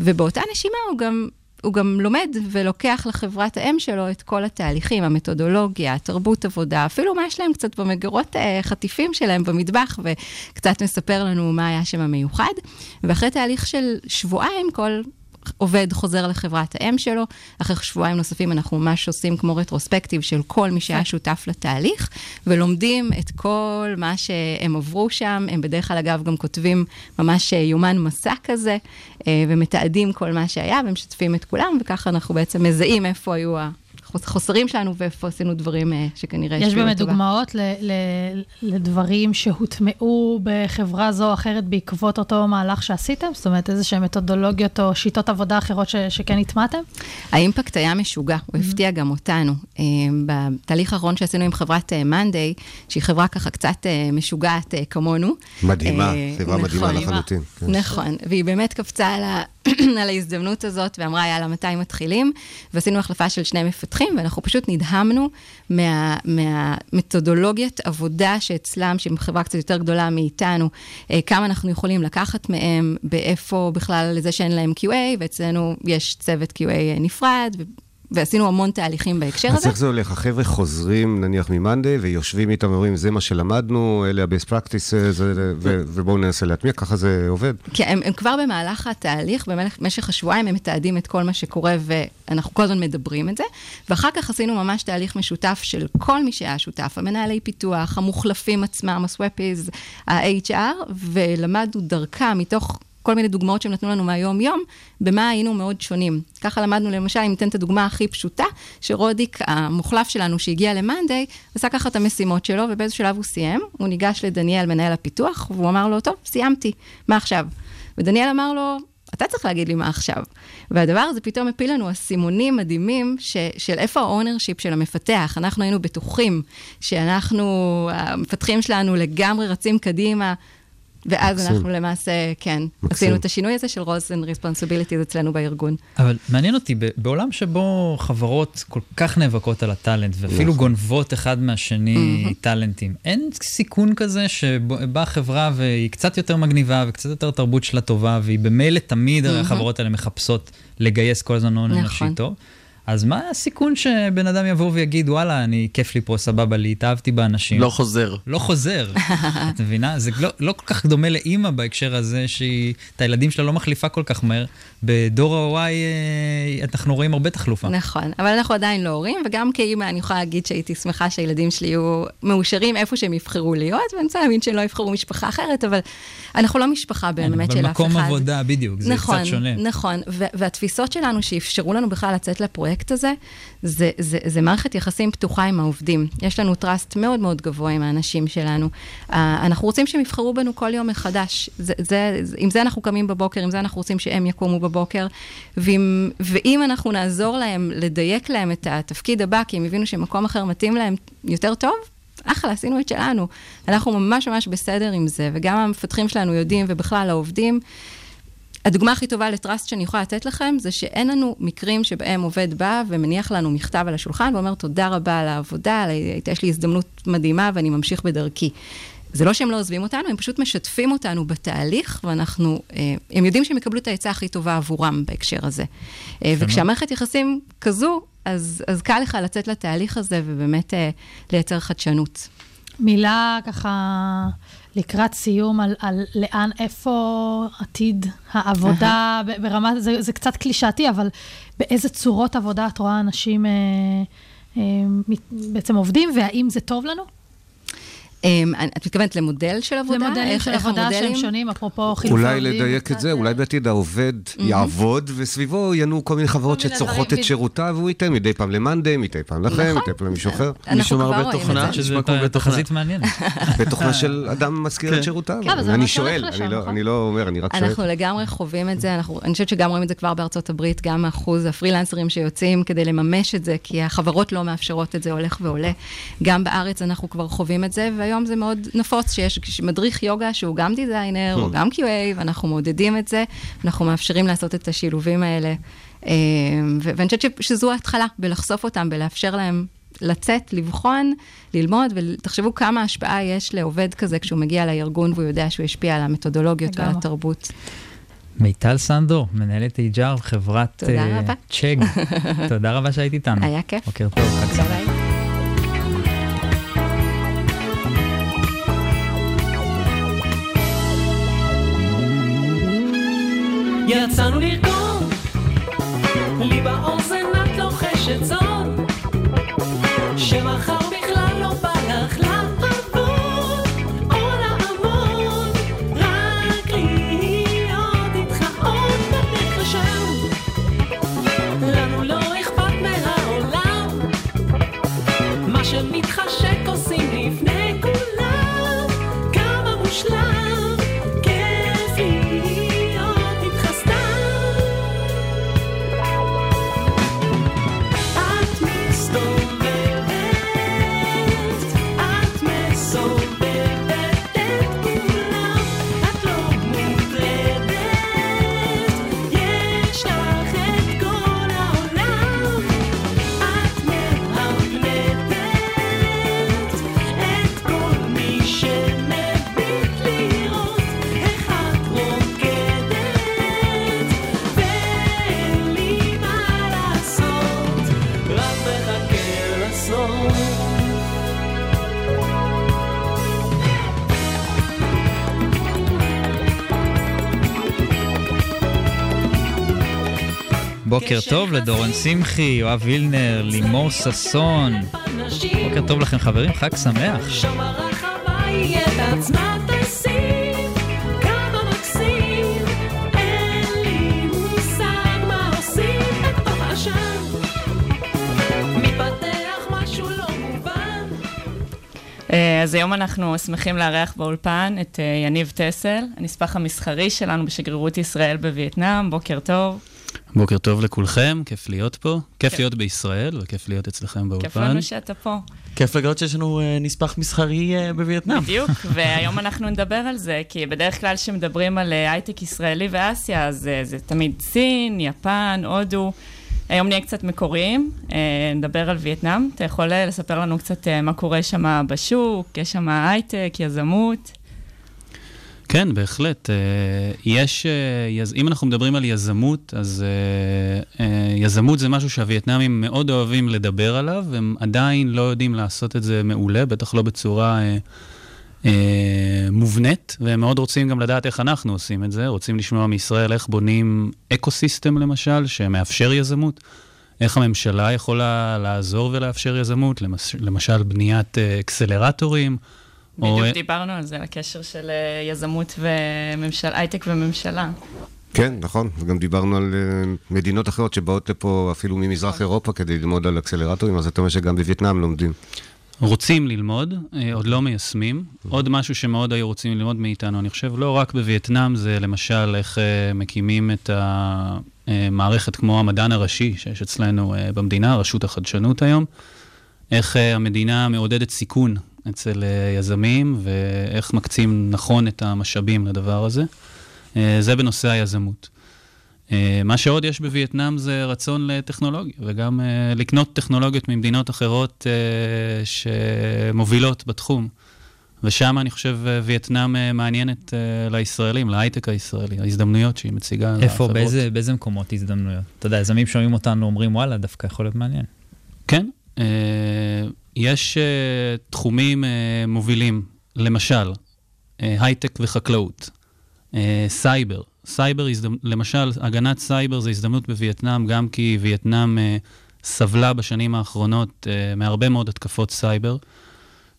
ובאותה נשימה הוא גם... הוא גם לומד ולוקח לחברת האם שלו את כל התהליכים, המתודולוגיה, התרבות עבודה, אפילו מה יש להם קצת במגירות אה, חטיפים שלהם במטבח, וקצת מספר לנו מה היה שם המיוחד. ואחרי תהליך של שבועיים, כל עובד חוזר לחברת האם שלו, אחרי שבועיים נוספים אנחנו ממש עושים כמו רטרוספקטיב של כל מי שהיה שותף לתהליך, ולומדים את כל מה שהם עברו שם, הם בדרך כלל אגב גם כותבים ממש יומן מסע כזה, אה, ומתעדים כל מה שהיה, ומשתפים את כולם, וככה אנחנו בעצם מזהים איפה היו ה... החוסרים שלנו ואיפה עשינו דברים אה, שכנראה יש באמת דוגמאות ל, ל, לדברים שהוטמעו בחברה זו או אחרת בעקבות אותו מהלך שעשיתם? זאת אומרת, איזה שהן מתודולוגיות או שיטות עבודה אחרות ש, שכן הטמעתם? האימפקט היה משוגע, הוא mm-hmm. הפתיע גם אותנו. אה, בתהליך האחרון שעשינו עם חברת מאנדיי, אה, שהיא חברה ככה קצת משוגעת כמונו. מדהימה, חברה מדהימה נכון. לחלוטין. כן. נכון, והיא באמת קפצה על ה... <clears throat> על ההזדמנות הזאת ואמרה, יאללה, מתי מתחילים? ועשינו החלפה של שני מפתחים, ואנחנו פשוט נדהמנו מה, מהמתודולוגיית עבודה שאצלם, שהיא חברה קצת יותר גדולה מאיתנו, אה, כמה אנחנו יכולים לקחת מהם, באיפה בכלל לזה שאין להם QA, ואצלנו יש צוות QA נפרד, ועשינו המון תהליכים בהקשר אז הזה. אז איך זה הולך? החבר'ה חוזרים נניח ממאנדי ויושבים איתם ואומרים, זה מה שלמדנו, אלה ה-best practices, ובואו ננסה להטמיע, ככה זה עובד. כן, הם, הם כבר במהלך התהליך, במשך השבועיים הם מתעדים את כל מה שקורה, ואנחנו כל הזמן מדברים את זה. ואחר כך עשינו ממש תהליך משותף של כל מי שהיה שותף, המנהלי פיתוח, המוחלפים עצמם, הסוואפיז, ה-HR, ולמדנו דרכם מתוך... כל מיני דוגמאות שהם נתנו לנו מהיום-יום, במה היינו מאוד שונים. ככה למדנו, למשל, אם ניתן את הדוגמה הכי פשוטה, שרודיק, המוחלף שלנו שהגיע ל monday, עשה ככה את המשימות שלו, ובאיזה שלב הוא סיים, הוא ניגש לדניאל, מנהל הפיתוח, והוא אמר לו, טוב, סיימתי, מה עכשיו? ודניאל אמר לו, אתה צריך להגיד לי מה עכשיו. והדבר הזה פתאום הפיל לנו אסימונים מדהימים ש, של איפה ה ownership של המפתח. אנחנו היינו בטוחים שאנחנו, המפתחים שלנו לגמרי רצים קדימה, ואז מקסים. אנחנו למעשה, כן, מקסים. עשינו את השינוי הזה של roles and responsibilities אצלנו בארגון. אבל מעניין אותי, בעולם שבו חברות כל כך נאבקות על הטאלנט, ואפילו נכון. גונבות אחד מהשני mm-hmm. טאלנטים, אין סיכון כזה שבאה חברה והיא קצת יותר מגניבה וקצת יותר תרבות שלה טובה, והיא במילא תמיד, mm-hmm. החברות האלה מחפשות לגייס כל הזמן הון אנושי נכון. טוב. אז מה הסיכון שבן אדם יבוא ויגיד, וואלה, אני, כיף לי פה, סבבה לי, התאהבתי באנשים. לא חוזר. לא חוזר, <laughs> את מבינה? זה לא, לא כל כך דומה לאימא בהקשר הזה, שהיא את הילדים שלה לא מחליפה כל כך מהר. בדור ה-Y אה, אנחנו רואים הרבה תחלופה. נכון, אבל אנחנו עדיין לא הורים, וגם כאימא אני יכולה להגיד שהייתי שמחה שהילדים שלי יהיו מאושרים איפה שהם יבחרו להיות, ואני רוצה להאמין שהם לא יבחרו משפחה אחרת, אבל אנחנו לא משפחה באמת של אף אחד. אבל מקום עבודה, בדיוק, זה נכון, קצת שונה. נכון, והתפיסות שלנו שאפשרו לנו בכלל לצאת לפרויקט, הפרויקט הזה, זה, זה, זה מערכת יחסים פתוחה עם העובדים. יש לנו טראסט מאוד מאוד גבוה עם האנשים שלנו. אנחנו רוצים שהם יבחרו בנו כל יום מחדש. זה, זה, עם זה אנחנו קמים בבוקר, עם זה אנחנו רוצים שהם יקומו בבוקר. ואם, ואם אנחנו נעזור להם, לדייק להם את התפקיד הבא, כי הם הבינו שמקום אחר מתאים להם יותר טוב, אחלה, עשינו את שלנו. אנחנו ממש ממש בסדר עם זה, וגם המפתחים שלנו יודעים, ובכלל העובדים. הדוגמה הכי טובה לטראסט שאני יכולה לתת לכם, זה שאין לנו מקרים שבהם עובד בא ומניח לנו מכתב על השולחן ואומר תודה רבה על העבודה, יש לי הזדמנות מדהימה ואני ממשיך בדרכי. זה לא שהם לא עוזבים אותנו, הם פשוט משתפים אותנו בתהליך, ואנחנו, אה, הם יודעים שהם יקבלו את העצה הכי טובה עבורם בהקשר הזה. אה, וכשהמערכת יחסים כזו, אז, אז קל לך לצאת לתהליך הזה ובאמת אה, לייצר חדשנות. מילה ככה לקראת סיום על, על לאן, איפה עתיד העבודה, ברמה, זה, זה קצת קלישאתי, אבל באיזה צורות עבודה את רואה אנשים אה, אה, בעצם עובדים, והאם זה טוב לנו? אמ, את מתכוונת למודל של עבודה? למודלים של עבודה שהם שונים, אפרופו חילופי עובדים. אולי לדייק את זה, אולי בעתיד העובד יעבוד, וסביבו ינועו כל מיני חברות שצורכות את שירותיו, והוא ייתן מדי פעם למאנדי, מדי פעם לכם, נכון. מדי פעם למישהו אחר. מישהו הרבה תוכנה, שזה תחזית מעניינת. <laughs> בתוכנה של אדם מזכיר את כן. שירותיו. כן, אני שואל, אני לא- נכון? אני לא אומר, אני רק שואל. אנחנו לגמרי חווים את זה, אנחנו, אני חושבת שגם רואים את זה כבר בארצות הברית, גם אחוז הפרילנסרים שיוצאים כדי לממש את זה, כי החברות לא מאפשרות את זה, הולך ועולה. גם בארץ אנחנו כבר חווים את זה, והיום זה מאוד נפוץ שיש מדריך יוגה שהוא גם דיזיינר, או גם QA, ואנחנו מעודדים את זה, אנחנו מאפשרים לעשות את השילובים האלה. ו- ואני חושבת שזו ההתחלה, בלחשוף אותם, בלאפשר להם לצאת, לבחון, ללמוד, ותחשבו כמה השפעה יש לעובד כזה כשהוא מגיע לארגון והוא יודע שהוא ישפיע על המתודולוגיות ועל. התרבות. מיטל סנדור, מנהלת HR תודה אה, רבה. צ'ג. <laughs> תודה רבה שהיית איתנו. היה כיף. בוקר טוב, חג יצאנו לרקוד, לי באוזן את לוחשת זון, בוקר טוב לדורון שמחי, יואב וילנר, לימור ששון. בוקר טוב לכם חברים, חג שמח. לא. אה, אז היום אנחנו שמחים לארח באולפן את אה, יניב טסל, הנספח המסחרי שלנו בשגרירות ישראל בווייטנאם. בוקר טוב. בוקר טוב לכולכם, כיף להיות פה. כיף כיף. להיות בישראל וכיף להיות אצלכם באולפן. כיף לנו שאתה פה. כיף לגלות שיש לנו אה, נספח מסחרי אה, בווייטנאם. בדיוק, <laughs> והיום אנחנו נדבר על זה, כי בדרך כלל כשמדברים על אה, הייטק ישראלי ואסיה, אז אה, זה תמיד סין, יפן, הודו. היום נהיה קצת מקוריים, אה, נדבר על וייטנאם. אתה יכול לספר לנו קצת אה, מה קורה שם בשוק, יש שם הייטק, יזמות. כן, בהחלט. אה, יש, אה. אם אנחנו מדברים על יזמות, אז אה, יזמות זה משהו שהווייטנאמים מאוד אוהבים לדבר עליו, הם עדיין לא יודעים לעשות את זה מעולה, בטח לא בצורה מובנית, והם מאוד רוצים גם לדעת איך אנחנו עושים את זה, רוצים לשמוע מישראל איך בונים אקו-סיסטם למשל, שמאפשר יזמות. איך הממשלה יכולה לעזור ולאפשר יזמות, למש... למשל בניית אקסלרטורים. או- בדיוק דיברנו על זה, על הקשר של אה, יזמות וממשלה, הייטק וממשלה. כן, נכון. גם דיברנו על אה, מדינות אחרות שבאות לפה אפילו ממזרח אירופה כדי ללמוד על אקסלרטורים, אז אתה אומר שגם בווייטנאם לומדים. רוצים ללמוד, אה, עוד לא מיישמים. עוד משהו שמאוד היו רוצים ללמוד מאיתנו, אני חושב, לא רק בווייטנאם, זה למשל איך מקימים את המערכת כמו המדען הראשי שיש אצלנו במדינה, רשות החדשנות היום. איך המדינה מעודדת סיכון אצל אה, יזמים, ואיך מקצים נכון את המשאבים לדבר הזה. אה, זה בנושא היזמות. אה, מה שעוד יש בווייטנאם זה רצון לטכנולוגיה, וגם לקנות טכנולוגיות ממדינות אחרות שמובילות בתחום. ושם אני חושב וייטנאם מעניינת לישראלים, להייטק הישראלי, ההזדמנויות שהיא מציגה איפה. באיזה, באיזה מקומות הזדמנויות? אתה יודע, יזמים שומעים אותנו, אומרים, וואלה, דווקא יכול להיות מעניין. כן, יש אה, תחומים אה, מובילים, למשל, אה, הייטק וחקלאות, אה, סייבר. סייבר. למשל, הגנת סייבר זה הזדמנות בווייטנאם, גם כי וייטנאם אה, סבלה בשנים האחרונות אה, מהרבה מאוד התקפות סייבר,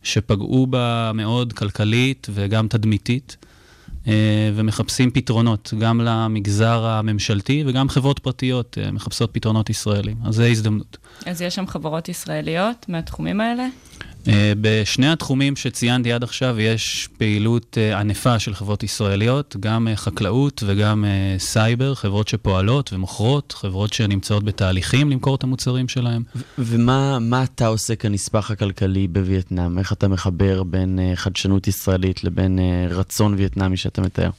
שפגעו בה מאוד כלכלית וגם תדמיתית, אה, ומחפשים פתרונות, גם למגזר הממשלתי וגם חברות פרטיות אה, מחפשות פתרונות ישראלים. אז זו הזדמנות. אז יש שם חברות ישראליות מהתחומים האלה? אה, בשני התחומים שציינתי עד עכשיו יש פעילות אה, ענפה של חברות ישראליות, גם אה, חקלאות וגם סייבר, חברות שפועלות ומוכרות, חברות שנמצאות בתהליכים למכור את המוצרים שלהם. ומה מה אתה עושה כנספח הכלכלי בווייטנאם? איך אתה מחבר בין חדשנות ישראלית לבין רצון וייטנאמי שאתה מתאר?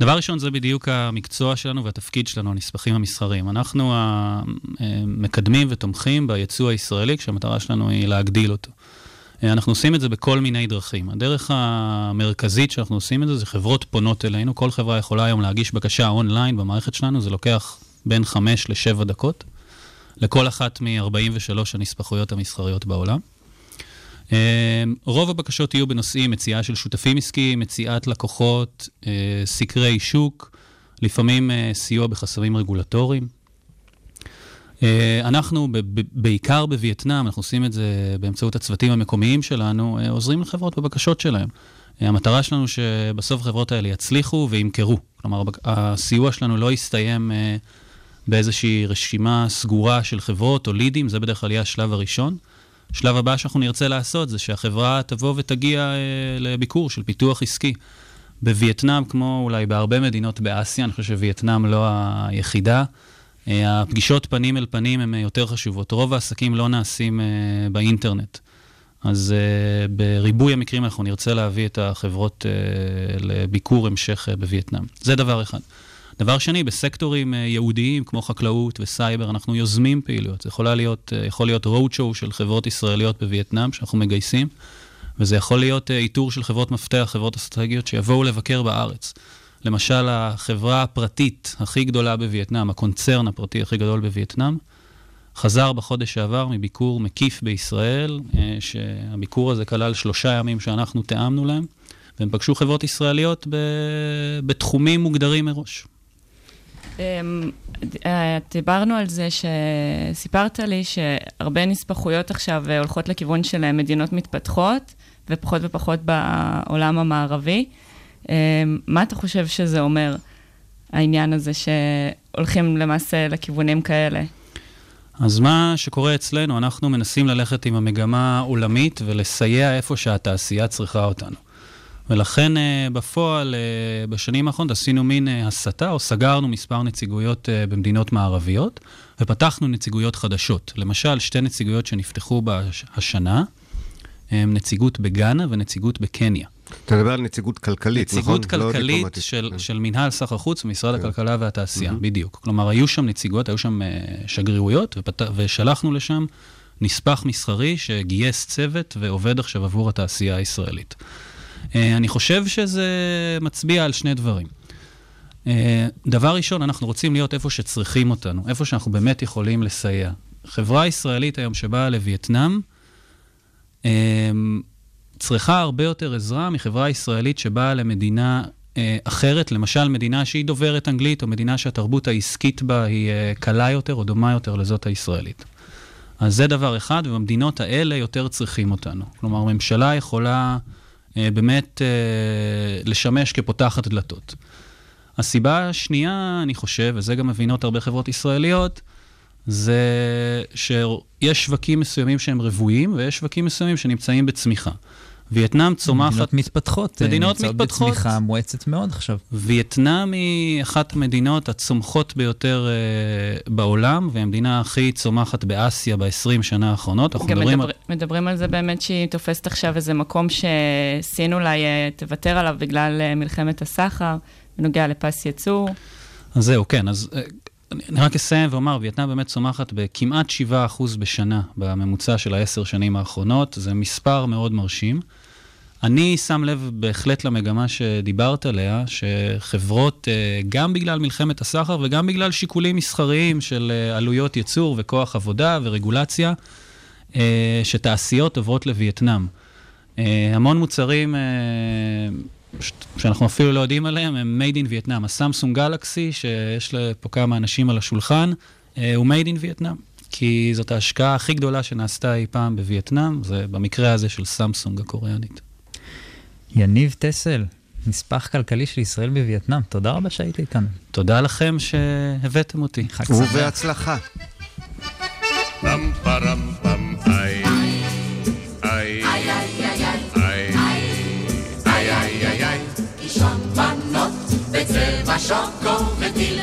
דבר ראשון, זה בדיוק המקצוע שלנו והתפקיד שלנו, הנספחים המסחריים. אנחנו מקדמים ותומכים ביצוא הישראלי, כשהמטרה שלנו היא להגדיל אותו. אה, אנחנו עושים את זה בכל מיני דרכים. הדרך המרכזית שאנחנו עושים את זה, זה חברות פונות אלינו. כל חברה יכולה היום להגיש בקשה אונליין במערכת שלנו, זה לוקח בין 5 ל-7 דקות, לכל אחת מ-43 הנספחויות המסחריות בעולם. אה, רוב הבקשות יהיו בנושאים מציאה של שותפים עסקיים, מציאת לקוחות, אה, סקרי שוק, לפעמים סיוע בחסמים רגולטוריים. אה, אנחנו, בעיקר בווייטנאם, אנחנו עושים את זה באמצעות הצוותים המקומיים שלנו, אה, עוזרים לחברות בבקשות שלהם. אה, המטרה שלנו שבסוף החברות האלה יצליחו וימכרו. כלומר, הסיוע שלנו לא יסתיים באיזושהי רשימה סגורה של חברות או לידים, זה בדרך כלל יהיה השלב הראשון. השלב הבא שאנחנו נרצה לעשות זה שהחברה תבוא ותגיע לביקור של פיתוח עסקי. בווייטנאם, כמו אולי בהרבה מדינות באסיה, אני חושב שווייטנאם לא היחידה, הפגישות פנים אל פנים הן אה, יותר חשובות. רוב העסקים לא נעשים אה, באינטרנט. אז אה, בריבוי המקרים אנחנו נרצה להביא את החברות אה, לביקור המשך אה, בווייטנאם. זה דבר אחד. דבר שני, בסקטורים אה, ייעודיים כמו חקלאות וסייבר, אנחנו יוזמים פעילויות. זה יכולה להיות, אה, יכול להיות road show של חברות ישראליות בווייטנאם שאנחנו מגייסים, וזה יכול להיות אה, איתור של חברות מפתח, חברות אסטרטגיות שיבואו לבקר בארץ. למשל, החברה הפרטית הכי גדולה בווייטנאם, הקונצרן הפרטי הכי גדול בווייטנאם, חזר בחודש שעבר מביקור מקיף בישראל, אה, שהביקור הזה כלל שלושה ימים שאנחנו תיאמנו להם, והם פגשו חברות ישראליות ב... בתחומים מוגדרים מראש. אמ, אה, דיברנו על זה שסיפרת לי שהרבה נספחויות עכשיו אה, הולכות לכיוון של מדינות מתפתחות, ופחות ופחות בעולם המערבי. אמ, מה אתה חושב שזה אומר, העניין הזה שהולכים למעשה לכיוונים כאלה? אז מה שקורה אצלנו, אנחנו מנסים ללכת עם המגמה העולמית ולסייע איפה שהתעשייה צריכה אותנו. ולכן אה, בפועל, אה, בשנים האחרונות עשינו מין אה, הסטה, או סגרנו מספר נציגויות במדינות מערביות, ופתחנו נציגויות חדשות. למשל, שתי נציגויות שנפתחו בש- השנה, הם נציגות בגאנה ונציגות בקניה. אתה מדבר על נציגות כלכלית, נכון? נציגות לא כלכלית דיפלומטית. של, כן. של מנהל סחר חוץ ומשרד כן. הכלכלה והתעשייה, מהמם. בדיוק. כלומר, היו שם נציגות, היו שם אה, שגרירויות, ופת... ושלחנו לשם נספח מסחרי שגייס צוות ועובד עכשיו עבור התעשייה הישראלית. אה, אני חושב שזה מצביע על שני דברים. אה, דבר ראשון, אנחנו רוצים להיות איפה שצריכים אותנו, איפה שאנחנו באמת יכולים לסייע. חברה ישראלית היום שבאה לווייטנאם, אה, צריכה הרבה יותר עזרה מחברה ישראלית שבאה למדינה אה, אחרת, למשל מדינה שהיא דוברת אנגלית, או מדינה שהתרבות העסקית בה היא אה, קלה יותר או דומה יותר לזאת הישראלית. אז זה דבר אחד, ובמדינות האלה יותר צריכים אותנו. כלומר, ממשלה יכולה אה, באמת אה, לשמש כפותחת דלתות. הסיבה השנייה, אני חושב, וזה גם מבינות הרבה חברות ישראליות, זה שיש שווקים מסוימים שהם רוויים, ויש שווקים מסוימים שנמצאים בצמיחה. וייטנאם צומחת... מדינות מתפתחות, אה, מדינות נמצאות מתפתחות. בצמיחה מואצת מאוד עכשיו. וייטנאם היא אחת המדינות הצומחות ביותר אה, בעולם, והמדינה הכי צומחת באסיה ב-20 שנה האחרונות. אנחנו מדברים מדבר, על... מדברים על זה באמת שהיא תופסת עכשיו איזה מקום שסין אולי אה, תוותר עליו בגלל אה, מלחמת הסחר, בנוגע לפס ייצור. אז זהו, כן, אז אני רק אסיים ואומר, וייטנאם באמת צומחת בכמעט 7% בשנה בממוצע של העשר שנים האחרונות, זה מספר מאוד מרשים. אני שם לב בהחלט למגמה שדיברת עליה, שחברות, אה, גם בגלל מלחמת הסחר וגם בגלל שיקולים מסחריים של אה, עלויות ייצור וכוח עבודה ורגולציה, אה, שתעשיות עוברות לווייטנאם. המון מוצרים שאנחנו אפילו לא יודעים עליהם, הם made in Vietnam. הסמסונג גלקסי, שיש פה כמה אנשים על השולחן, אה, הוא made in Vietnam. כי זאת ההשקעה הכי גדולה שנעשתה אי פעם בווייטנאם, זה במקרה הזה של סמסונג הקוריאנית. יניב טסל, נספח כלכלי של ישראל בווייטנאם, תודה רבה שהיית איתנו. תודה לכם שהבאתם אותי. ובהצלחה. Chansons, couvre-t-il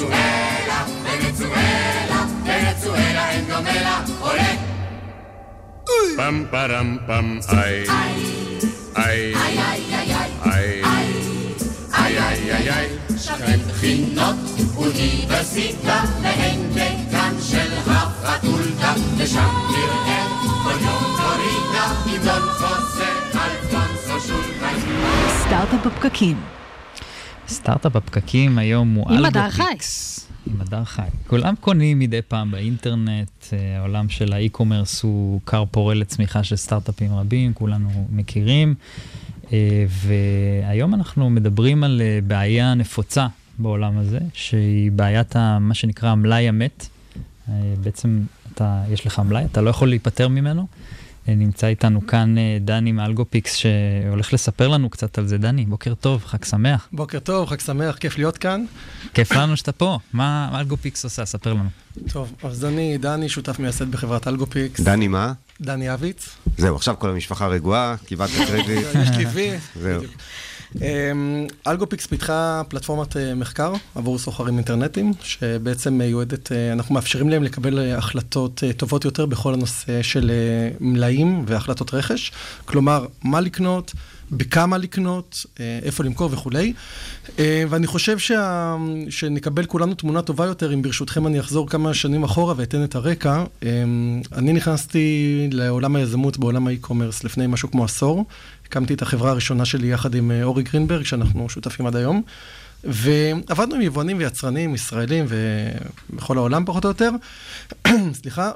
ונצואלה, ונצואלה, ונצואלה אין דומה לה, עולה! פם פרם פם איי, איי, איי, איי, איי, איי, איי, שכן בחינות אוניברסיטה, והן דקן של הפקולטה, ושם נראה כל יום דורידה, עם דון חוסה, אלפונסו שולחן. סטארט-אפ בפקקים סטארט-אפ בפקקים היום הוא עם הדר אלגופיקס. עם הדר חי. כולם קונים מדי פעם באינטרנט, אה, העולם של ה e-commerce הוא כר פורה לצמיחה של סטארט-אפים רבים, כולנו מכירים. אה, והיום אנחנו מדברים על אה, בעיה נפוצה בעולם הזה, שהיא בעיית ה, מה שנקרא המלאי המת. בעצם אתה, יש לך מלאי, אתה לא יכול להיפטר ממנו. אה, נמצא איתנו כאן אה, דני מאלגופיקס, שהולך לספר לנו קצת על זה. דני, בוקר טוב, חג שמח. בוקר טוב, חג שמח, כיף להיות כאן. כיף לנו שאתה פה. מה מה אלגופיקס עושה? ספר לנו. טוב, אז אני דני, שותף מייסד בחברת אלגופיקס. דני מה? דני אביץ. זהו, עכשיו כל המשפחה רגועה, קיבלת קרדיט. <laughs> יש לי וי. זהו. אמ, אלגופיקס פיתחה פלטפורמת אה, מחקר עבור סוחרים אינטרנטיים, שבעצם מיועדת, אה, אנחנו מאפשרים להם לקבל אה, החלטות אה, טובות יותר בכל הנושא של אה, מלאים והחלטות רכש. כלומר, מה לקנות, בכמה לקנות, אה, איפה למכור וכולי. אה, ואני חושב שה... שנקבל כולנו תמונה טובה יותר, אם ברשותכם אני אחזור כמה שנים אחורה ואתן את הרקע. אה, אני נכנסתי לעולם היזמות בעולם האי-קומרס לפני משהו כמו עשור. הקמתי את החברה הראשונה שלי יחד עם אורי גרינברג, שאנחנו שותפים עד היום. ועבדנו עם יבואנים ויצרנים ישראלים ובכל העולם פחות או יותר, <coughs> סליחה,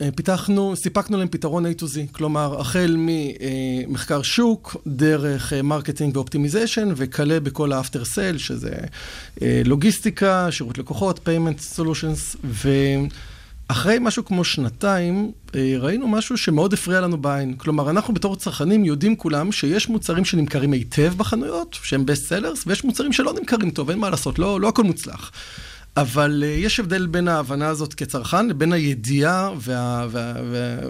ופיתחנו, סיפקנו להם פתרון A to Z, כלומר, החל ממחקר שוק, דרך אה, marketing ו optimization, וכלה בכל ה after sale, שזה אה, לוגיסטיקה, שירות לקוחות, payment solutions, ו... אחרי משהו כמו שנתיים, אה, ראינו משהו שמאוד הפריע לנו בעין. כלומר, אנחנו בתור צרכנים יודעים כולם שיש מוצרים שנמכרים היטב בחנויות, שהם best sellers, ויש מוצרים שלא נמכרים טוב, אין מה לעשות, לא, לא הכל מוצלח. אבל uh, יש הבדל בין ההבנה הזאת כצרכן לבין הידיעה וה... וה, וה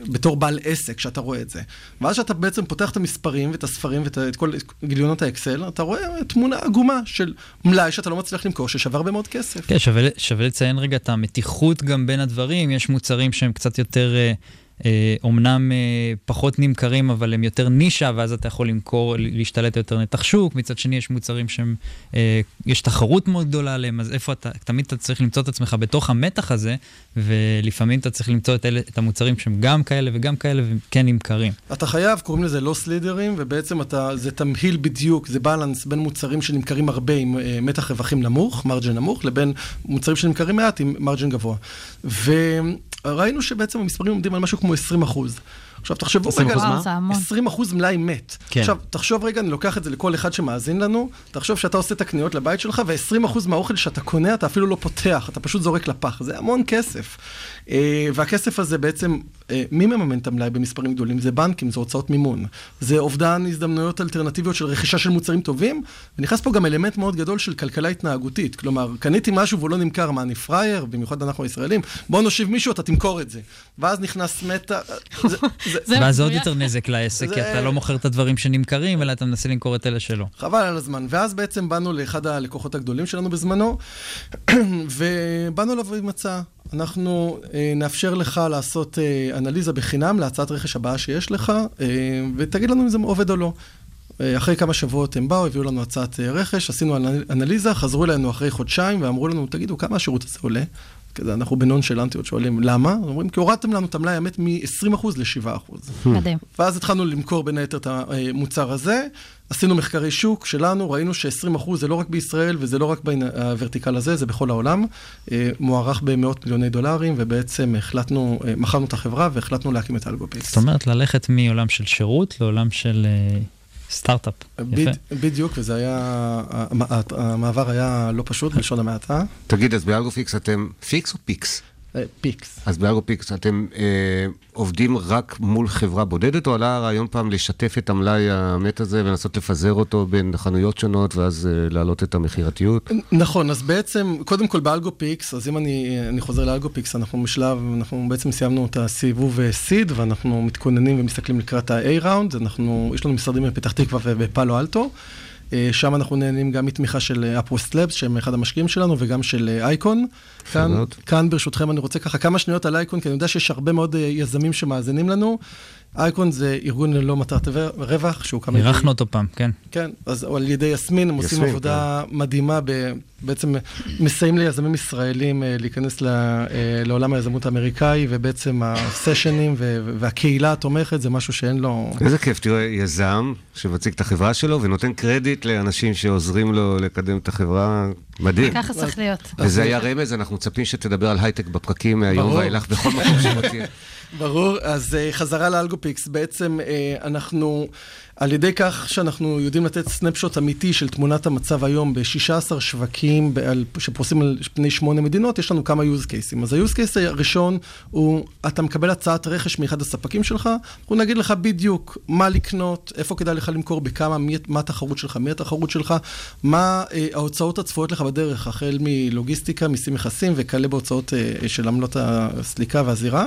בתור בעל עסק, שאתה רואה את זה. ואז שאתה בעצם פותח את המספרים ואת הספרים ואת את כל גיליונות האקסל, אתה רואה תמונה עגומה של מלאי שאתה לא מצליח למכור, ששווה הרבה מאוד כסף. כן, שווה, שווה לציין רגע את המתיחות גם בין הדברים. יש מוצרים שהם קצת יותר אה, אה, אומנם אה, פחות נמכרים, אבל הם יותר נישה, ואז אתה יכול למכור, להשתלט יותר נתח שוק. מצד שני, יש מוצרים שהם, אה, יש תחרות מאוד גדולה עליהם, אז איפה אתה, תמיד אתה צריך למצוא את עצמך בתוך המתח הזה, ולפעמים אתה צריך למצוא את, אלה, את המוצרים שהם גם כאלה וגם כאלה, והם כן נמכרים. אתה חייב, קוראים לזה לוס לידרים, ובעצם אתה, זה תמהיל בדיוק, זה בלנס בין מוצרים שנמכרים הרבה עם אה, מתח רווחים נמוך, מרג'ן נמוך, לבין מוצרים שנמכרים מעט עם מרג'ן גבוה. וראינו שבעצם המספרים עומדים על משהו כמו 20 אחוז. עכשיו תחשבו 20% רגע, מה? זה המון. 20 אחוז מלאי מת. כן. עכשיו, תחשוב רגע, אני לוקח את זה לכל אחד שמאזין לנו, תחשוב שאתה עושה את הקניות לבית שלך, ו-20 אחוז מהאוכל שאתה קונה, אתה אפילו לא פותח, אתה פשוט זורק לפח. זה המון כסף. אה, והכסף הזה בעצם, מי מממן את המלאי במספרים גדולים? זה בנקים, זה הוצאות מימון. זה אובדן הזדמנויות אלטרנטיביות של רכישה של מוצרים טובים, ונכנס פה גם אלמנט מאוד גדול של כלכלה התנהגותית. כלומר, קניתי משהו והוא לא נמכר, מה, אני פראייר? במיוחד אנחנו הישראלים. בוא נושיב מישהו, אתה תמכור את זה. ואז נכנס מטה... זה- <laughs> ואז עוד יותר נזק לעסק, כי אתה לא מוכר את הדברים שנמכרים, אלא אתה מנסה למכור את אלה שלא. חבל על הזמן. ואז בעצם באנו לאחד הלקוחות הגדולים שלנו בזמנו, <clears throat> ובאנו אליו עם הצעה. אנחנו אה, נאפשר לך לעשות אה, אנליזה בחינם להצעת רכש הבאה שיש לך, אה, ותגיד לנו אם זה עובד או לא. אה, אחרי כמה שבועות הם באו, הביאו לנו הצעת אה, רכש, עשינו אנ- אנליזה, חזרו אלינו אחרי חודשיים ואמרו לנו, תגידו, כמה השירות הזה עולה? כזה, אנחנו בנונשלנטיות שואלים, למה? אומרים, כי הורדתם לנו את המלאי האמת מ-20% ל-7%. מדהים. ואז התחלנו למכור בין היתר את המוצר הזה. עשינו מחקרי שוק שלנו, ראינו ש-20% זה לא רק בישראל וזה לא רק ב vertical הזה, זה בכל העולם. אה, מוערך במאות מיליוני דולרים, ובעצם החלטנו, אה, מכרנו את החברה והחלטנו להקים את אלגופיקס. זאת אומרת, ללכת מעולם של שירות לעולם של אה, סטארט-אפ. יפה. בדיוק, וזה היה, המ- המעבר היה לא פשוט, <laughs> בלשון המעטה. תגיד, אז באלגופיקס אתם fix או pix? אה, pix. אז באלגופיקס אתם אה, עובדים רק מול חברה בודדת, או עלה הרעיון פעם לשתף את המלאי המת הזה ולנסות לפזר אותו בין חנויות שונות, ואז אה, להעלות את המכירתיות? נכון, אז בעצם, קודם כל באלגופיקס, אז אם אני, אני חוזר לאלגופיקס, אנחנו בשלב, אנחנו בעצם סיימנו את הסיבוב seed, ואנחנו מתכוננים ומסתכלים לקראת ה-A-round, אנחנו, יש לנו משרדים בפתח תקווה ובפאלו אלטו. אה, שם אנחנו נהנים גם מתמיכה של UpWest Labs, שהם אחד המשקיעים שלנו, וגם של אה, אייקון. כאן, מאוד. כאן ברשותכם אני רוצה ככה כמה שניות על אייקון, כי אני יודע שיש הרבה מאוד אה, יזמים שמאזינים לנו. אייקון זה ארגון ללא מטרת רווח. על ידי- אירחנו אותו פעם, כן. כן, אז על ידי יסמין, הם עושים עבודה מדהימה, ב, בעצם מסייעים ליזמים ישראלים אה, להיכנס ל, אה, לעולם היזמות האמריקאי, ובעצם הסשנים והקהילה התומכת זה משהו שאין לו... איזה כיף, תראה, יזם שמציג את החברה שלו ונותן קרדיט לאנשים שעוזרים לו לקדם את החברה, מדהים. ככה צריך להיות. וזה היה רמז, אנחנו מצפים שתדבר על הייטק בפרקים מהיום. ואילך בכל מקום תהיה. <laughs> ברור, אז uh, חזרה לאלגופיקס, בעצם uh, אנחנו, על ידי כך שאנחנו יודעים לתת snapshot אמיתי של תמונת המצב היום ב-16 שווקים שפרוסים על פני שמונה מדינות, יש לנו כמה use cases. אז ה-use case הראשון הוא, אתה מקבל הצעת רכש מאחד הספקים שלך, אנחנו נגיד לך בדיוק מה לקנות, איפה כדאי לך למכור, בכמה, מי, מה התחרות שלך, מי התחרות שלך, מה uh, ההוצאות הצפויות לך בדרך, החל מלוגיסטיקה, מיסים מכסים וכאלה בהוצאות uh, של עמלות הסליקה והזירה,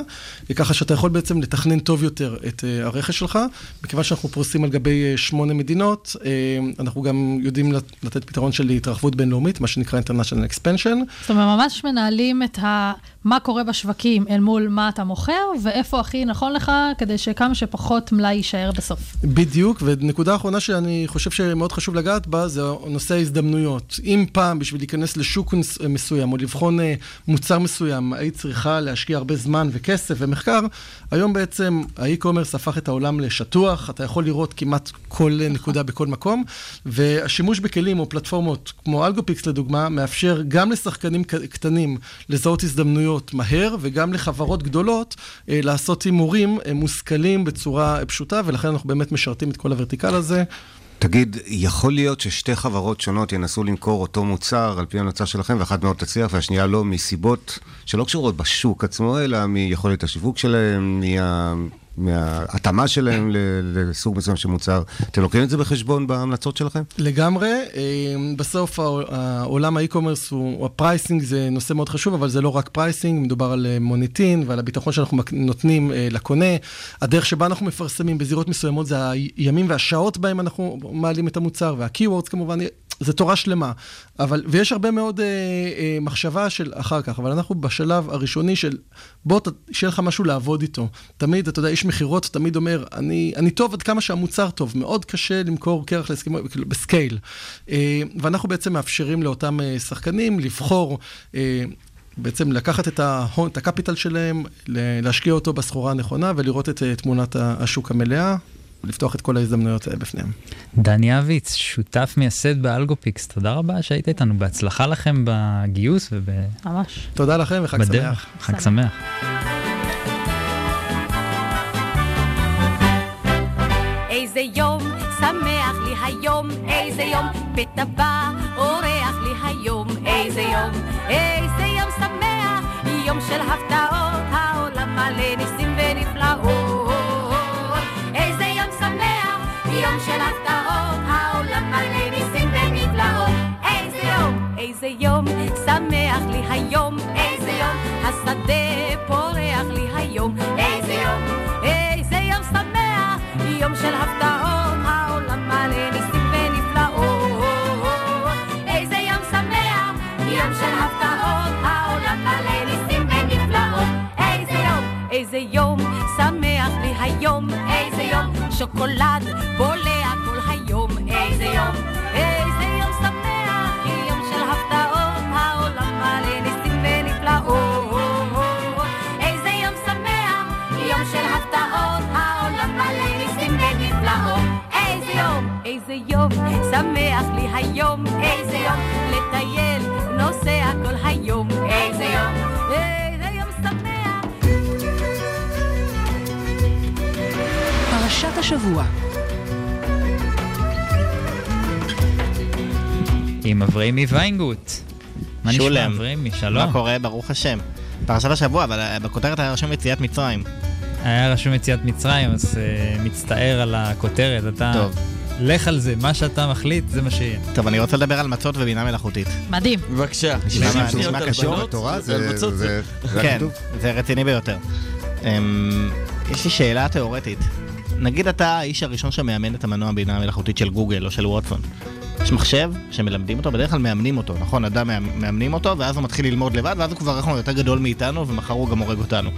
וככה שאתה יכול בעצם לתכנן טוב יותר את uh, הרכש שלך. מכיוון שאנחנו פרוסים על גבי uh, שמונה מדינות, uh, אנחנו גם יודעים לת- לתת פתרון של התרחבות בינלאומית, מה שנקרא International Expansion. זאת אומרת, ממש מנהלים את ה... מה קורה בשווקים אל מול מה אתה מוכר, ואיפה הכי נכון לך, כדי שכמה שפחות מלאי יישאר בסוף. בדיוק, ונקודה אחרונה שאני חושב שמאוד חשוב לגעת בה, זה נושא ההזדמנויות. אם פעם בשביל להיכנס לשוק מס- מסוים, או לבחון אה, מוצר מסוים, היית צריכה להשקיע הרבה זמן וכסף ומחקר, היום בעצם ה e-commerce הפך את העולם לשטוח, אתה יכול לראות כמעט כל אה, נקודה בכל מקום, והשימוש בכלים או פלטפורמות כמו אלגופיקס לדוגמה, מאפשר גם לשחקנים קטנים לזהות הזדמנויות מהר, וגם לחברות גדולות אה, לעשות הימורים אה, מושכלים בצורה אה, פשוטה, ולכן אנחנו באמת משרתים את כל ה vertical הזה. תגיד, יכול להיות ששתי חברות שונות ינסו למכור אותו מוצר על פי המלצה שלכם, ואחת מאוד תצליח והשנייה לא, מסיבות שלא קשורות בשוק עצמו, אלא מיכולת השיווק שלהם, מה... מההתאמה שלהם לסוג מסוים של מוצר. אתם לוקחים את זה בחשבון בהמלצות שלכם? לגמרי, אה, בסוף העול- העולם ה e-commerce הוא, ה pricing זה נושא מאוד חשוב, אבל זה לא רק pricing, מדובר על אה, מוניטין ועל הביטחון שאנחנו נותנים אה, לקונה. הדרך שבה אנחנו מפרסמים בזירות מסוימות זה הימים והשעות בהם אנחנו מעלים את המוצר, וה-keywords כמובן. זה תורה שלמה. אבל, ויש הרבה מאוד אה, אה, מחשבה של אחר כך, אבל אנחנו בשלב הראשוני של בוא, שיהיה לך משהו לעבוד איתו. תמיד, אתה יודע, איש מכירות תמיד אומר, אני, אני טוב עד כמה שהמוצר טוב, מאוד קשה למכור קרח להסכמות, כאילו, בסקייל. אה, ואנחנו בעצם מאפשרים לאותם אה, שחקנים לבחור... אה, בעצם לקחת את ההון, את ה capital שלהם, להשקיע אותו בסחורה הנכונה ולראות את תמונת השוק המלאה, ולפתוח את כל ההזדמנויות האלה בפניהם. דני אביץ, שותף מייסד באלגופיקס, תודה רבה שהיית איתנו, בהצלחה לכם בגיוס וב... ממש. תודה לכם וחג בדרך. שמח. חג שמח. איזה יום שמח לי היום, איזה יום פתע בא, אורח לי היום, איזה יום, איזה יום שמח, יום של הפתעות, העולם מלא ניסים שמח לי היום, איזה יום, השדה פורח לי היום, איזה יום, איזה יום שמח, יום של הפתעות, העולם מלא ניסים ונפלאות. איזה יום שמח, יום של הפתעות, העולם מלא ניסים ונפלאות. איזה יום, איזה יום שמח לי היום, איזה יום שוקולד בולע כל היום, איזה יום, יום שמח לי היום, איזה יום לטייל, נוסע כל היום, איזה יום, איזה יום שמח. פרשת השבוע. עם אברהמי ויינגוט. מה נשמע. אברהמי? שלום. מה קורה? ברוך השם. פרשת השבוע, אבל אה, בכותרת היה רשום יציאת מצרים. היה רשום יציאת מצרים, אז uh, מצטער על הכותרת. אתה... טוב. לך על זה, מה שאתה מחליט, זה מה שיהיה. טוב, אני רוצה לדבר על מצות ובינה מלאכותית. מדהים. בבקשה. נשמע- 60 נשמע שניות על קשור? ועל זה- כן, כתוב? זה רציני ביותר. אמ, יש לי שאלה תיאורטית. נגיד אתה האיש הראשון שמאמן את המנוע הבינה המלאכותית של גוגל או של ווטסון. יש מחשב שמלמדים אותו, בדרך כלל מאמנים אותו, נכון? אדם מאמ- מאמנים אותו, ואז הוא מתחיל ללמוד לבד, ואז הוא כבר אנחנו יותר גדול מאיתנו, ומחר הוא גם הורג אותנו.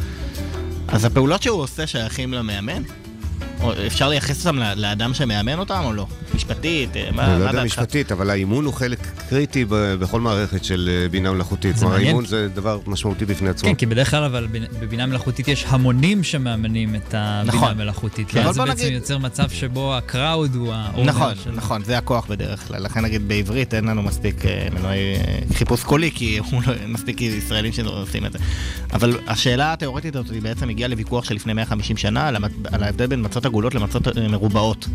אז הפעולות שהוא עושה שייכים למאמן? אפשר לייחס אותם לאדם שמאמן אותם או לא? משפטית? אה, מה אני לא יודע דעתך? משפטית, אבל האימון הוא חלק קריטי בכל מערכת של אה, בינה מלאכותית. זה כלומר, מעניין. האימון זה דבר משמעותי בפני עצמו. כן, כי בדרך כלל אבל בבינה מלאכותית יש המונים שמאמנים את הבינה נכון. המלאכותית. אבל ואז זה בעצם יוצר מצב שבו הקראוד הוא האונר נכון. נכון, זה הכוח בדרך כלל. לכן נגיד בעברית אין לנו מספיק אה, מנועי חיפוש קולי, כי <laughs> הוא לא מספיק ישראלים שעושים את זה. אבל השאלה התיאורטית הזאת בעצם הגיעה לוויכוח של לפני 150 שנה. על ההבדל בין מצות עגולות למצות אה, מרובעות.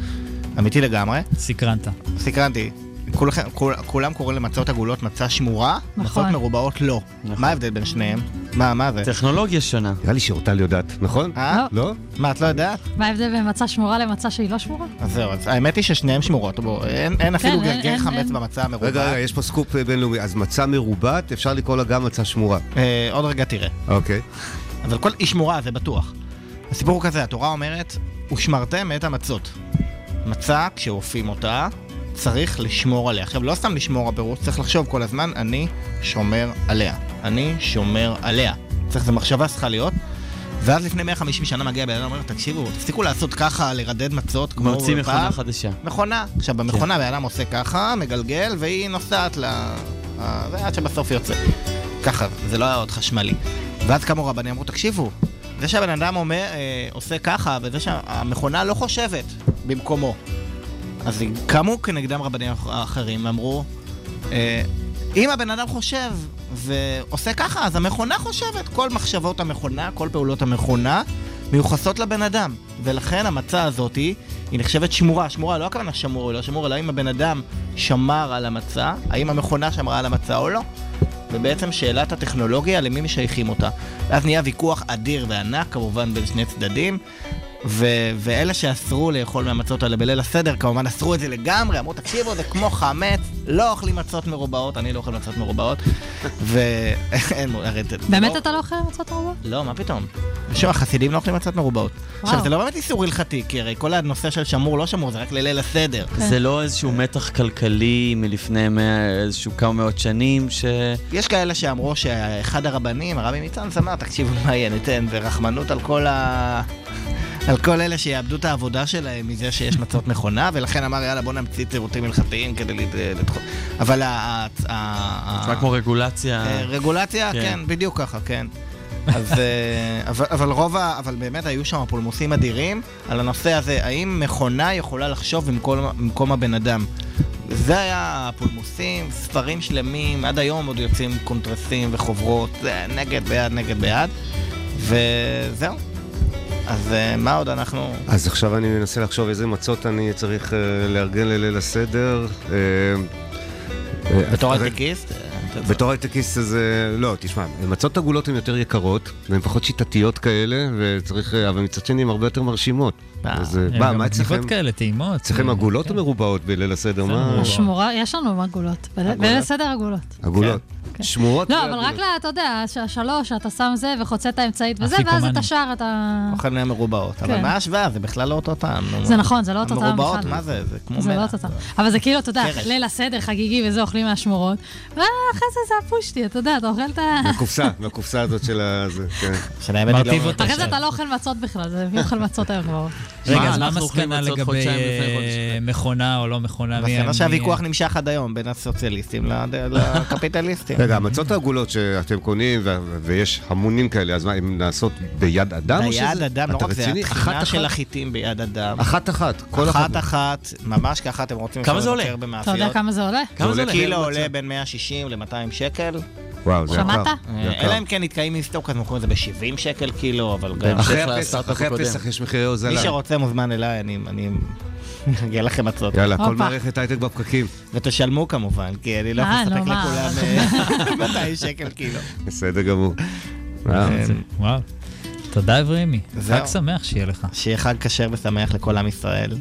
אמיתי לגמרי. סקרנת. סקרנתי. כולכם, כול, כולם קוראים למצות עגולות מצה שמורה, נכון. מצות מרובעות לא. מה ההבדל בין שניהם? מה, מה זה? טכנולוגיה שונה. נראה לי שאורטל יודעת, נכון? אה? לא? מה, את לא יודעת? מה ההבדל בין מצה שמורה למצה שהיא לא שמורה? אז זהו, אז האמת היא ששניהם שמורות. בוא, אין, אין אפילו אין, גרגר חמץ. במצה המרובעת. רגע, רגע, יש פה סקופ אה, בינלאומי. אז מצה מרובעת, אפשר לקרוא לה גם מצה שמורה. אה, עוד רגע תראה. אוקיי. אבל כל היא שמורה, זה בטוח. הסיפור הוא כזה, התורה אומרת, ושמרתם את המצות. מצה, כשאופים אותה, צריך לשמור עליה. עכשיו, לא סתם לשמור הפירוש, צריך לחשוב כל הזמן, אני שומר עליה. אני שומר עליה. צריך, זו מחשבה צריכה להיות. ואז לפני 150 שנה מגיע בן אדם ואומר, תקשיבו, תפסיקו לעשות ככה, לרדד מצות כמו מוציא מכונה פעם." חדשה. מכונה. עכשיו, במכונה בן אדם עושה ככה, מגלגל, והיא נוסעת ל... ועד שבסוף יוצא. ככה, זה לא היה עוד חשמלי. ואז קמו רבנים, אמרו, תקשיבו, זה שהבן אדם אומר, אה, עושה ככה, וזה שהמכונה לא חושבת במקומו. אז קמו כנגדם רבנים אח- אחרים ואמרו, אה, אם הבן אדם חושב ועושה ככה, אז המכונה חושבת. כל מחשבות המכונה, כל פעולות המכונה, מיוחסות לבן אדם. ולכן המצה הזאת היא, נחשבת שמורה. שמורה, לא הכוונה שמור, לא שמור, אלא אם הבן אדם שמר על המצה, האם המכונה שמרה על המצה או לא. ובעצם שאלת הטכנולוגיה, למי משייכים אותה. ואז נהיה ויכוח אדיר וענק, כמובן, בין שני צדדים. ו- ואלה שאסרו לאכול מהמצות האלה בליל הסדר, כמובן אסרו את זה לגמרי, אמרו, תקשיבו, זה כמו חמץ, לא אוכלים מצות מרובעות, אני לא אוכל מצות מרובעות. זה- <laughs> באמת לא- אתה לא אוכל מצות מרובות? לא, מה פתאום? שוב, החסידים לא אוכלים מצות מרובעות. עכשיו, זה לא באמת איסור הלכתי, כי הרי כל הנושא של שמור לא שמור, זה רק לליל הסדר. זה לא איזשהו מתח כלכלי מלפני איזשהו כמה מאות שנים, ש... יש כאלה שאמרו שאחד הרבנים, הרבי ניצן, אמר, תקשיבו מה יהיה, ניתן ברחמנות על כל ה... על כל אלה שיאבדו את העבודה שלהם מזה שיש מצות מכונה, ולכן אמר, יאללה, בוא נמציא תירותים הלכתיים כדי לד- לדחות. אבל ה... ה- ה- נשמע כמו רגולציה. אה, רגולציה, כן. כן, בדיוק ככה, כן. אז, אה, אבל, אבל רוב ה... אבל באמת היו שם פולמוסים אדירים על הנושא הזה, האם מכונה יכולה לחשוב במקום, במקום הבן אדם? זה היה הפולמוסים, ספרים שלמים, עד היום עוד יוצאים קונטרסים וחוברות, נגד, בעד, נגד, בעד, וזהו. אז אה, מה עוד אנחנו... אז עכשיו אני מנסה לחשוב איזה מצות אני צריך אה, לארגן לליל הסדר. בתור הייטקיסט? בתור הייטקיסט זה... לא, תשמע, מצות עגולות הן יותר יקרות, והן פחות שיטתיות כאלה, וצריך... אה, אבל מצד שני הן הרבה יותר מרשימות. אז אה, מה, מה אצלכם? כאלה, טעימות. אצלכם אה, עגולות כן. או מרובעות בליל הסדר? מה? שמורה, יש לנו עגולות. בליל בליל הסדר עגולות. עגולות. כן. שמורות? לא, אבל רק, אתה יודע, שלוש, אתה שם זה וחוצה את האמצעית וזה, ואז את. השאר אתה... אוכל מרובעות. אבל כן. מה ההשוואה? זה בכלל לא אותו טעם. זה נכון, זה לא אותו טעם בכלל. מה זה? זה כמו זה לא מלח. אותו טעם. אבל זה כאילו, אתה יודע. ליל הסדר חגיגי וזה, אוכלים מהשמורות. ואחרי זה זה הפושטי, אתה יודע, אתה אוכל את ה... <laughs> מהקופסה, מהקופסה הזאת של ה... כן. לא- אחרי זה אתה לא אוכל מצות בכלל, זה מי אוכל מצות היום כבר. <laughs> רגע, אז מה המסקנה לגבי. אה, מכונה או לא מכונה? מי- מסקנה מי- שהוויכוח נמשך עד היום בין הסוציאליסטים <laughs> לקפיטליסטים. רגע, המצות העגולות שאתם קונים, ו- ויש המונים כאלה, אז מה, הן נעשות ביד אדם שזה? ביד אדם, לא רק זה, אחת של? החיטים ביד אדם. אחת אחת, כל אחת אחת. אחת, ממש ככה אתם רוצים כמה זה עולה? אתה. יודע כמה זה עולה? כמה זה עולה? קילו עולה. בין 160 ל-200 שקל. וואו, זה יקר. שמעת? אה. אלא אם כן נתקעים מסטוק, אז מוכרים את זה ב-70 שקל קילו, אבל גם... אחרי הפסח, יש מחירי הוזלה. מי שרוצה מוזמן אליי, אני... אני... <laughs> אגיע לכם מצות. יאללה, כל. מערכת הייטק בפקקים. ותשלמו כמובן, כי אני לא יכול אה, נו, לספק? לכולם אה, <laughs> <laughs> 200 שקל קילו. בסדר גמור. וואו. כן. וואו. תודה אברימי. חג שמח שיהיה לך. שיהיה חג כשר ושמח לכל עם ישראל.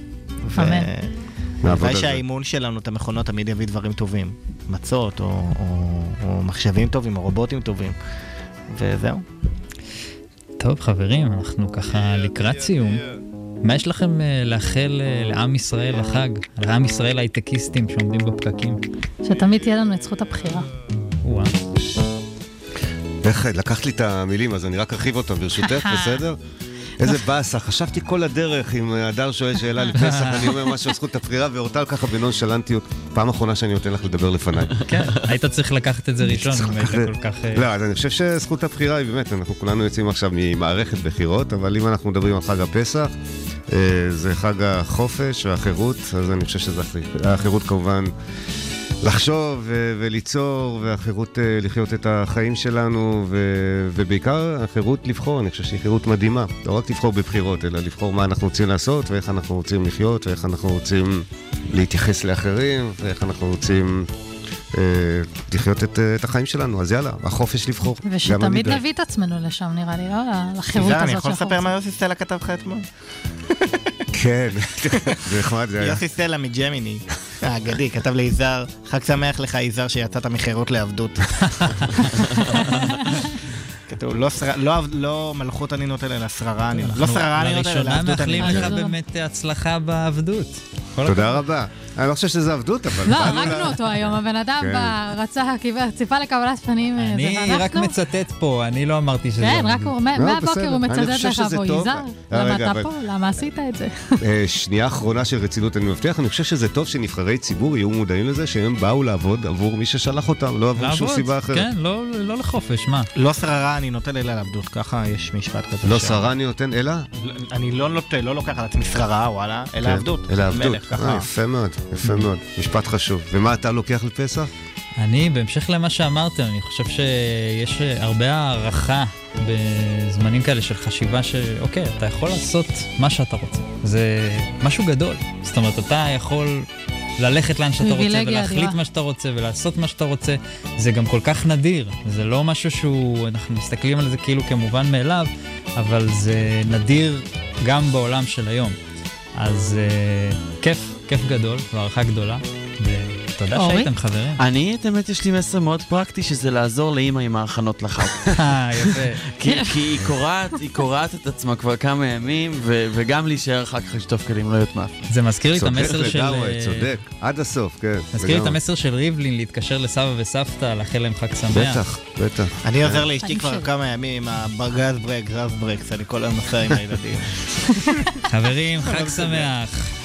אמן. הלוואי. שהאימון שלנו, את המכונות, תמיד יביא דברים טובים. מצות, או, או, או מחשבים טובים, או רובוטים טובים. וזהו. טוב, חברים, אנחנו ככה לקראת סיום. מה יש לכם אה, לאחל אה, לעם ישראל לחג? לעם ישראל הייטקיסטים שעומדים בפקקים? שתמיד תהיה לנו את זכות הבחירה. וואו. איך, לקחת לי את המילים, אז אני רק ארחיב אותם ברשותך, <laughs> בסדר? איזה באסה, חשבתי כל הדרך אם הדר שואל שאלה לפסח, אני אומר משהו על זכות הבחירה, ואורטל ככה בנונשלנטיות. פעם אחרונה שאני נותן לך לדבר לפניי. כן, היית צריך לקחת את זה ראשון, אם היית כל כך... אה, לא, אז אני חושב שזכות הבחירה היא באמת, אנחנו כולנו יוצאים עכשיו ממערכת בחירות, אבל אם אנחנו מדברים על חג הפסח, אה, זה חג החופש והחירות, אז אני חושב שזה החי- החירות כמובן לחשוב וליצור, והחירות אה, לחיות את החיים שלנו, ו- ובעיקר החירות לבחור, אני חושב שהיא חירות מדהימה. לא רק לבחור בבחירות, אלא לבחור מה אנחנו רוצים לעשות, ואיך אנחנו רוצים לחיות, ואיך אנחנו רוצים להתייחס לאחרים, ואיך אנחנו רוצים... אה, לחיות את, אה, את החיים שלנו, אז יאללה, החופש לבחור. ושתמיד. נביא את עצמנו לשם, נראה לי, לא? לחירות הזאת אני יכול לספר מה. יוסי סלע כתב לך אתמול? <laughs> כן, זה נחמד, זה היה. יוסי סלע מג'מיני, האגדי, כתב לי יזהר, חג שמח לך יזהר שיצאת מחירות לעבדות. <laughs> כתוב, לא שר- לא לא מלכות אני נותן, אלא שררה אני נותן. לא שררה אני נותן, אלא לראשונה עבדות אני מאחלים נותן. לך באמת הצלחה בעבדות. תודה. רבה. אני לא חושב שזה עבדות, אבל... לא, הרגנו אותו היום, הבן אדם כן. רצה, ציפה לקבלת פנים, אה, אני רק מצטט פה, אני לא אמרתי שזה... כן, רק הוא, מה- לא, מהבוקר. הוא מצטט לך אה, למה אתה פה? למה עשית את זה? <laughs> אה, שנייה אחרונה של רצינות, אני מבטיח, אני חושב שזה טוב שנבחרי ציבור יהיו מודעים לזה שהם באו לעבוד עבור מי ששלח אותם, לא עבור שום סיבה אחרת. כן, לא לא לחופש, מה? לא שררה אני נותן, אלא לעבדות. ככה יש משפט כזה. לא ש- שרה אני נותן, אלא? אני לא נוטה, לא לוקח על עצמי שררה, וואלה, אלא כן, עבדות. אלא עבדות. אה, ככה. יפה מאוד, יפה מאוד. משפט חשוב. ומה אתה לוקח לפסח? אני, בהמשך למה שאמרתם, אני חושב שיש אה, הרבה הערכה בזמנים כאלה של חשיבה שאוקיי, אתה יכול לעשות מה שאתה רוצה. זה משהו גדול. זאת אומרת, אתה יכול ללכת לאן שאתה רוצה ולהחליט. מה שאתה רוצה ולעשות מה שאתה רוצה. זה גם כל כך נדיר. זה לא משהו שהוא, אנחנו מסתכלים על זה כאילו כמובן מאליו, אבל זה נדיר גם בעולם של היום. אז אה, כיף, כיף גדול, והערכה גדולה, אורי? שהייתם חברים. אני, את האמת, יש לי מסר מאוד פרקטי, שזה לעזור לאימא עם ההכנות לחג. <laughs> אה, יפה. כי, היא קורעת, היא קורעת את עצמה כבר כמה ימים, ו, וגם להישאר אחר כך לשטוף כלים, לא יודעת מה. זה מזכיר לי את המסר צודק של... לגמרי, אה, צודק, עד הסוף, כן. מזכיר לי את. המסר של ריבלין להתקשר לסבא וסבתא, לאחל להם חג שמח. בטח, בטח. אני עוזר לאשתי כבר כמה ימים עם הברגז ברק, רז ברקס, אני כל היום נוסע עם הילדים. <laughs> חברים, חג שמח.